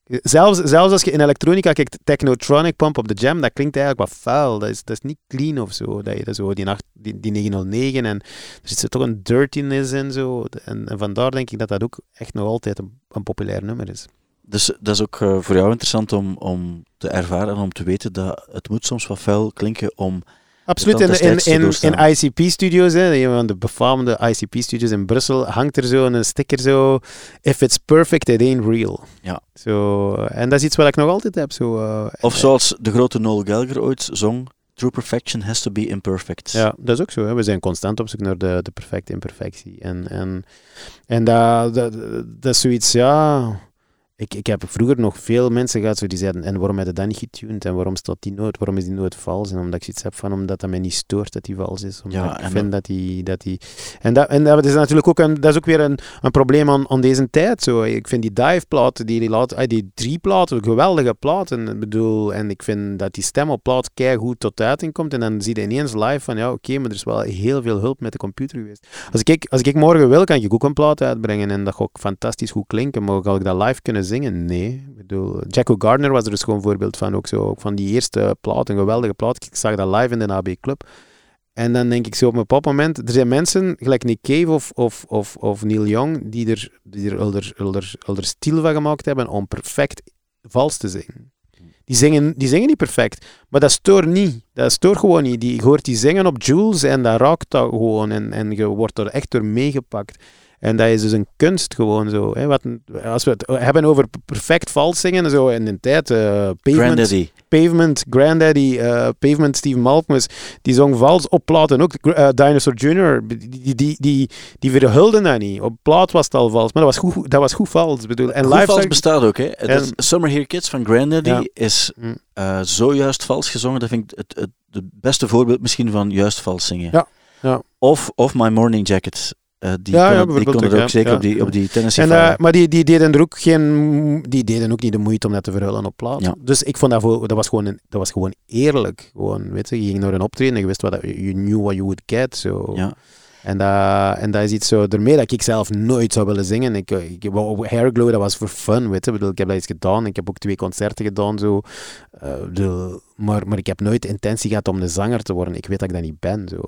Zelfs, zelfs als je in elektronica kijkt, Technotronic Pump op de Jam, dat klinkt eigenlijk wat vuil. Dat is, dat is niet clean of zo. Dat je dat zo die, nacht, die, die 909 en er zit toch een dirtiness in. Zo. En, en vandaar denk ik dat dat ook echt nog altijd een, een populair nummer is. dus dat is ook eh, voor jou interessant om, om te ervaren en om te weten dat het moet soms wat vuil klinken om... Absoluut. In, in, in, in ICP-studios, een van de befaamde ICP-studios in Brussel, hangt er zo een sticker zo, if it's perfect, it ain't real. Ja. Zo, en dat is iets wat ik nog altijd heb. Zo, eh, Of zoals de grote Noel Gallagher ooit zong, True perfection has to be imperfect. Ja, dat is ook zo. Hè. We zijn constant op zoek naar de, de perfecte imperfectie. En, en, en dat, dat, dat is zoiets, ja... Ik, ik heb vroeger nog veel mensen gehad zo die zeiden, en waarom heb je dat niet getuned? En waarom staat die noot? Waarom is die noot vals? En omdat ik zoiets heb van, omdat dat mij niet stoort dat die vals is. Omdat Ja, ik vind dat die... Dat die en, dat, en dat is natuurlijk ook, een, dat is ook weer een, een probleem aan, aan deze tijd. Zo. Ik vind die dive-platen, die, die, laat- ah, die drie platen, geweldige platen. Ik bedoel, en ik vind dat die stem op plaat goed tot uiting komt. En dan zie je ineens live van, ja, oké, maar er is wel heel veel hulp met de computer geweest. Als ik, als ik morgen wil, kan ik ook een plaat uitbrengen en dat gaat ook fantastisch goed klinken. Maar ga ik dat live kunnen zingen? Nee. Ik bedoel, Jacko Gardner was er dus gewoon een voorbeeld van. Ook zo, van die eerste plaat, een geweldige plaat. Ik zag dat live in de AB Club. En dan denk ik zo op een bepaald moment, er zijn mensen, gelijk Nick Cave of, of, of, of Neil Young, die er, die er elder, elder, elder stil van gemaakt hebben om perfect vals te zingen. Die zingen, die zingen niet perfect, maar dat stoort niet. Dat stoort gewoon niet. Die, je hoort die zingen op Jules en dat raakt dat gewoon en, en je wordt er echt door meegepakt. En dat is dus een kunst gewoon zo. Hè. Wat, als we het hebben over perfect vals zingen, zo in de tijd, eh Pavement, Granddaddy. Pavement, Granddaddy, Pavement, Steven Malkmus, die zong vals op platen ook. eh, Dinosaur Jr., die, die, die, die, verhulden dat niet. Op plaat was het al vals, maar dat was goed, dat was goed vals. Bedoel, en Goed live vals bestaat ook, hè. En- is Summer Here Kids van Granddaddy Ja. is Hm. zojuist vals gezongen. Dat vind ik het, het, het beste voorbeeld misschien van juist vals zingen. Ja, ja. Of, of My Morning Jacket. Eh, die Ja, die konden er ook, zeker op die, op die En, Fire. eh, maar die, die deden er ook geen, die deden ook niet de moeite om dat te verhullen op plaat. Dus ik vond dat, voor, dat, was gewoon een, dat was gewoon eerlijk. Gewoon, weet je, je ging naar een optreden en je wist wat you knew what you would get. Zo. ja. En, dat, en dat is iets zo, daarmee dat ik zelf nooit zou willen zingen. Ik, ik, wou- Hairglow, dat was voor fun, weet je. Ik, bedoel, ik heb dat eens gedaan. Ik heb ook twee concerten gedaan, zo. Eh, bedoel, maar, maar ik heb nooit de intentie gehad om een zanger te worden. Ik weet dat ik dat niet ben, zo.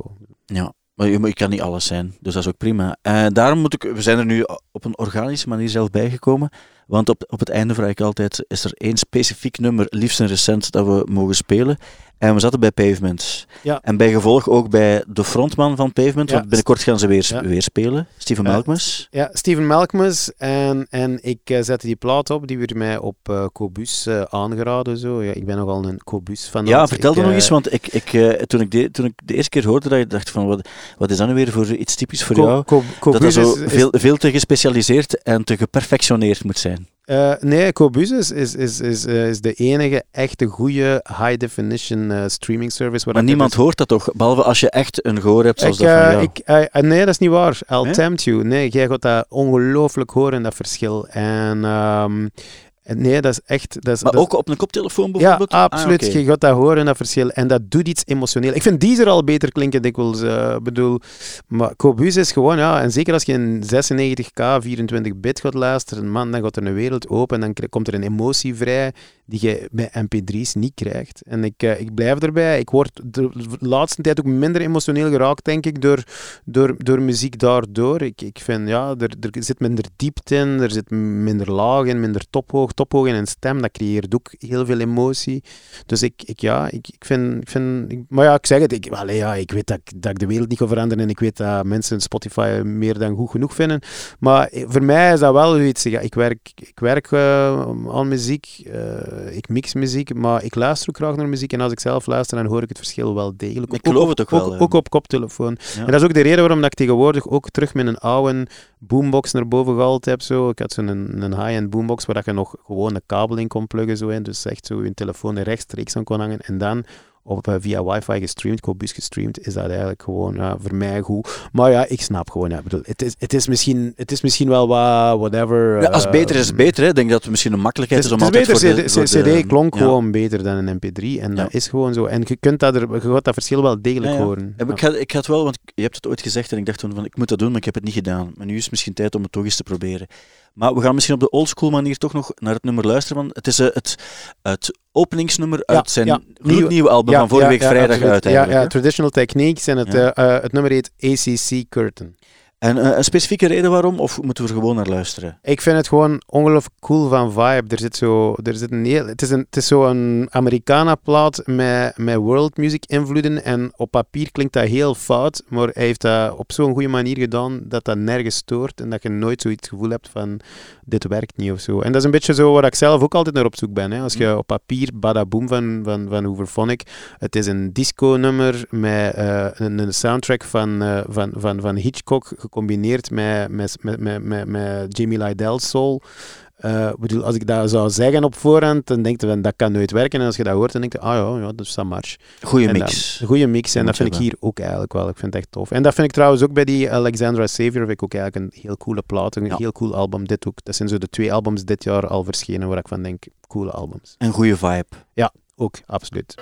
Ja, maar je kan niet alles zijn, dus dat is ook prima. Eh, daarom moet ik, we zijn er nu op een organische manier zelf bijgekomen, want op, op het einde vraag ik altijd, is er één specifiek nummer, liefst een recent, dat we mogen spelen? En we zaten bij Pavement. Ja. En bij gevolg ook bij de frontman van Pavement, Ja. want binnenkort gaan ze weer, Ja. weer spelen, Steven. Malkmus. Ja, Steven Malkmus. En, en ik eh, zette die plaat op. Die werd mij op eh Cobus eh, aangeraden. Zo. Ja, ik ben nogal een Cobus fan. Ja, vertel er nog eens, want ik, ik, toen, ik de, toen ik de eerste keer hoorde dat je dacht van, wat, wat is dat nu weer voor iets typisch voor Co- jou? Co- Dat Cobus dat zo is- veel, veel te gespecialiseerd en te geperfectioneerd moet zijn. Eh, nee, Cobus is, is, is, is, eh, is de enige echte goede high-definition eh, streaming service. waar Maar niemand dus- hoort dat toch, behalve als je echt een gehoor hebt zoals Ik, dat van jou. ik, nee, dat is niet waar. I'll Nee? tempt you. Nee, jij gaat dat ongelooflijk horen, dat verschil. En ehm, en nee, dat is echt... Dat is, maar dat is- ook op een koptelefoon Ja, bijvoorbeeld? Ah, absoluut. Je gaat dat horen, dat verschil. En dat doet iets emotioneel. Ik vind Deezer al beter klinken dikwijls. eh bedoel, maar Cobus is gewoon, ja, en zeker als je in 96k 24 bit gaat luisteren, man, dan gaat er een wereld open en dan komt er een emotie vrij die je bij mp3's niet krijgt. En ik, eh, ik blijf erbij. Ik word de laatste tijd ook minder emotioneel geraakt, denk ik, door, door, door muziek daardoor. Ik, ik vind, ja, er, er zit minder diepte in, er zit minder laag in, minder tophoog. Tophoog in een stem, dat creëert ook heel veel emotie. Dus ik, ik ja, ik, ik vind... Ik vind ik- maar ja, ik zeg het, ik, ja, ik weet dat, ik- dat ik de wereld niet ga veranderen en ik weet dat mensen Spotify meer dan goed genoeg vinden. Maar eh, voor mij is dat wel zoiets. Ja, ik werk, ik werk eh, aan muziek, eh, ik mix muziek, maar ik luister ook graag naar muziek. En als ik zelf luister, dan hoor ik het verschil wel degelijk. Ik geloof het ook wel, Ook, ook op koptelefoon. Ja. En dat is ook de reden waarom dat ik tegenwoordig ook terug met een oude boombox naar boven gehaald heb. Zo. Ik had zo'n een, een high-end boombox waar dat je nog gewoon een kabel in kon pluggen. Zo. Dus echt zo je telefoon er rechtstreeks aan kon hangen. En dan op, eh, via wifi gestreamd, Cobus gestreamd, is dat eigenlijk gewoon ja, voor mij goed. Maar ja, ik snap gewoon, ja, bedoel, het, is, het, is misschien, het is misschien wel wat, whatever. Ja, als eh, beter is het beter. Hè. Ik denk dat het misschien een makkelijkheid is, is, om het is beter, de, CD, de- CD klonk ja. gewoon beter dan een mp3 en dat is gewoon zo. En je kunt dat, er, je gaat dat verschil wel degelijk horen. Ik, ga, ik wel, want je hebt het ooit gezegd en ik dacht toen van ik moet dat doen, maar ik heb het niet gedaan. Maar nu is het misschien tijd om het toch eens te proberen. Maar we gaan misschien op de oldschool manier toch nog naar het nummer luisteren. Want het is eh, het, het openingsnummer Ja, uit zijn ja. gloednieuwe album Ja, van vorige week vrijdag uit Ja. Traditional Techniques en het, eh, eh, het nummer heet ACC Curtain. En eh, een specifieke reden waarom, of moeten we er gewoon naar luisteren? Ik vind het gewoon ongelooflijk cool van vibe. Er zit zo, er zit een heel, het is, een, het is zo een Americana-plaat met, met world music invloeden. En op papier klinkt dat heel fout, maar hij heeft dat op zo'n goede manier gedaan dat dat nergens stoort. En dat je nooit zoiets gevoel hebt van dit werkt niet of zo. En dat is een beetje zo waar ik zelf ook altijd naar op zoek ben. Hè. Als je op papier Badaboom van, van, van Hooverphonic, het is een disco-nummer met eh, een, een soundtrack van, eh, van, van, van Hitchcock gecombineerd met, met, met, met, met, met Jamie Lydell's soul. Eh, bedoel, als ik dat zou zeggen op voorhand, dan denk je dat kan nooit werken. En als je dat hoort, dan denk je, ah ja, ja dat is een match. Goeie mix. goede mix. En dat vind ik hier ook eigenlijk wel. Ik vind het echt tof. En dat vind ik trouwens ook bij die Alexandra Savior. Vind ik ook eigenlijk een heel coole plaat. Een Ja. heel cool album. Dit ook. Dat zijn zo de twee albums dit jaar al verschenen waar ik van denk, coole albums. Een goede vibe. Ook, absoluut.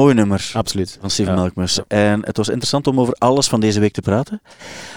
Mooi nummer Absoluut. van Steven Ja. Melkmus. En het was interessant om over alles van deze week te praten.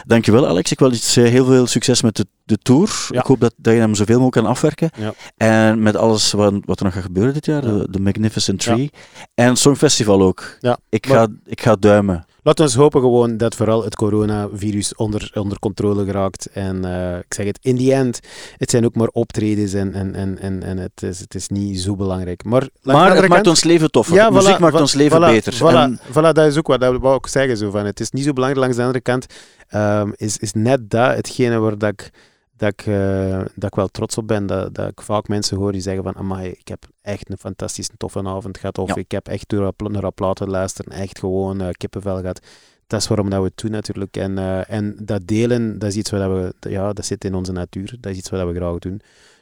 Dankjewel Alex. Ik wil iets, eh, heel veel succes met de, de tour. Ja. Ik hoop dat, dat je hem zoveel mogelijk kan afwerken. Ja. En met alles wat, wat er nog gaat gebeuren dit jaar. Ja. De, de Magnificent Tree. En het Songfestival ook. Ik, Maar- ga, ik ga duimen. Laten we hopen gewoon dat vooral het coronavirus onder, onder controle geraakt. En eh, ik zeg het, in die end, het zijn ook maar optredens en, en, en, en, en het, is, het is niet zo belangrijk. Maar, Maar het maakt ons leven toffer. Ja, Muziek voilà, maakt ons leven voilà, beter. Voilà, En voilà, dat is ook wat, dat wou ik zeggen. Zo, van, het is niet zo belangrijk. Langs de andere kant ehm, is, is net dat hetgene waar dat ik, dat, ik, eh, dat ik wel trots op ben. Dat, dat ik vaak mensen hoor die zeggen van, amai, ik heb echt een fantastische toffe avond gehad. Of Ja. ik heb echt door naar platen luisteren echt gewoon eh, kippenvel gehad. Dat is waarom dat we het doen natuurlijk. En, eh, en dat delen, dat is iets wat we, ja, dat zit in onze natuur. Dat is iets wat we graag doen.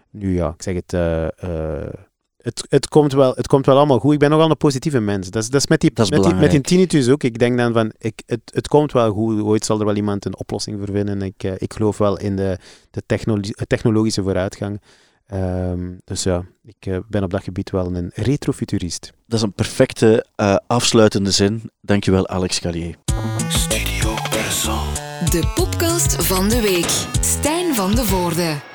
Nu ja, ik zeg het, het, het, komt wel, het komt wel allemaal goed. Ik ben nogal een positieve mens. Dat is, dat is met die, Dat is met die, met die tinnitus ook. Ik denk dan van, ik, het, het komt wel goed. Ooit zal er wel iemand een oplossing voor vinden. Ik, eh, ik geloof wel in de, de technolo- technologische vooruitgang. Ehm, dus ja, ik eh, ben op dat gebied wel een retrofuturist. dat is een perfecte eh, afsluitende zin. Dankjewel Alex Callier. De podcast van de week. Stijn van de Voorde.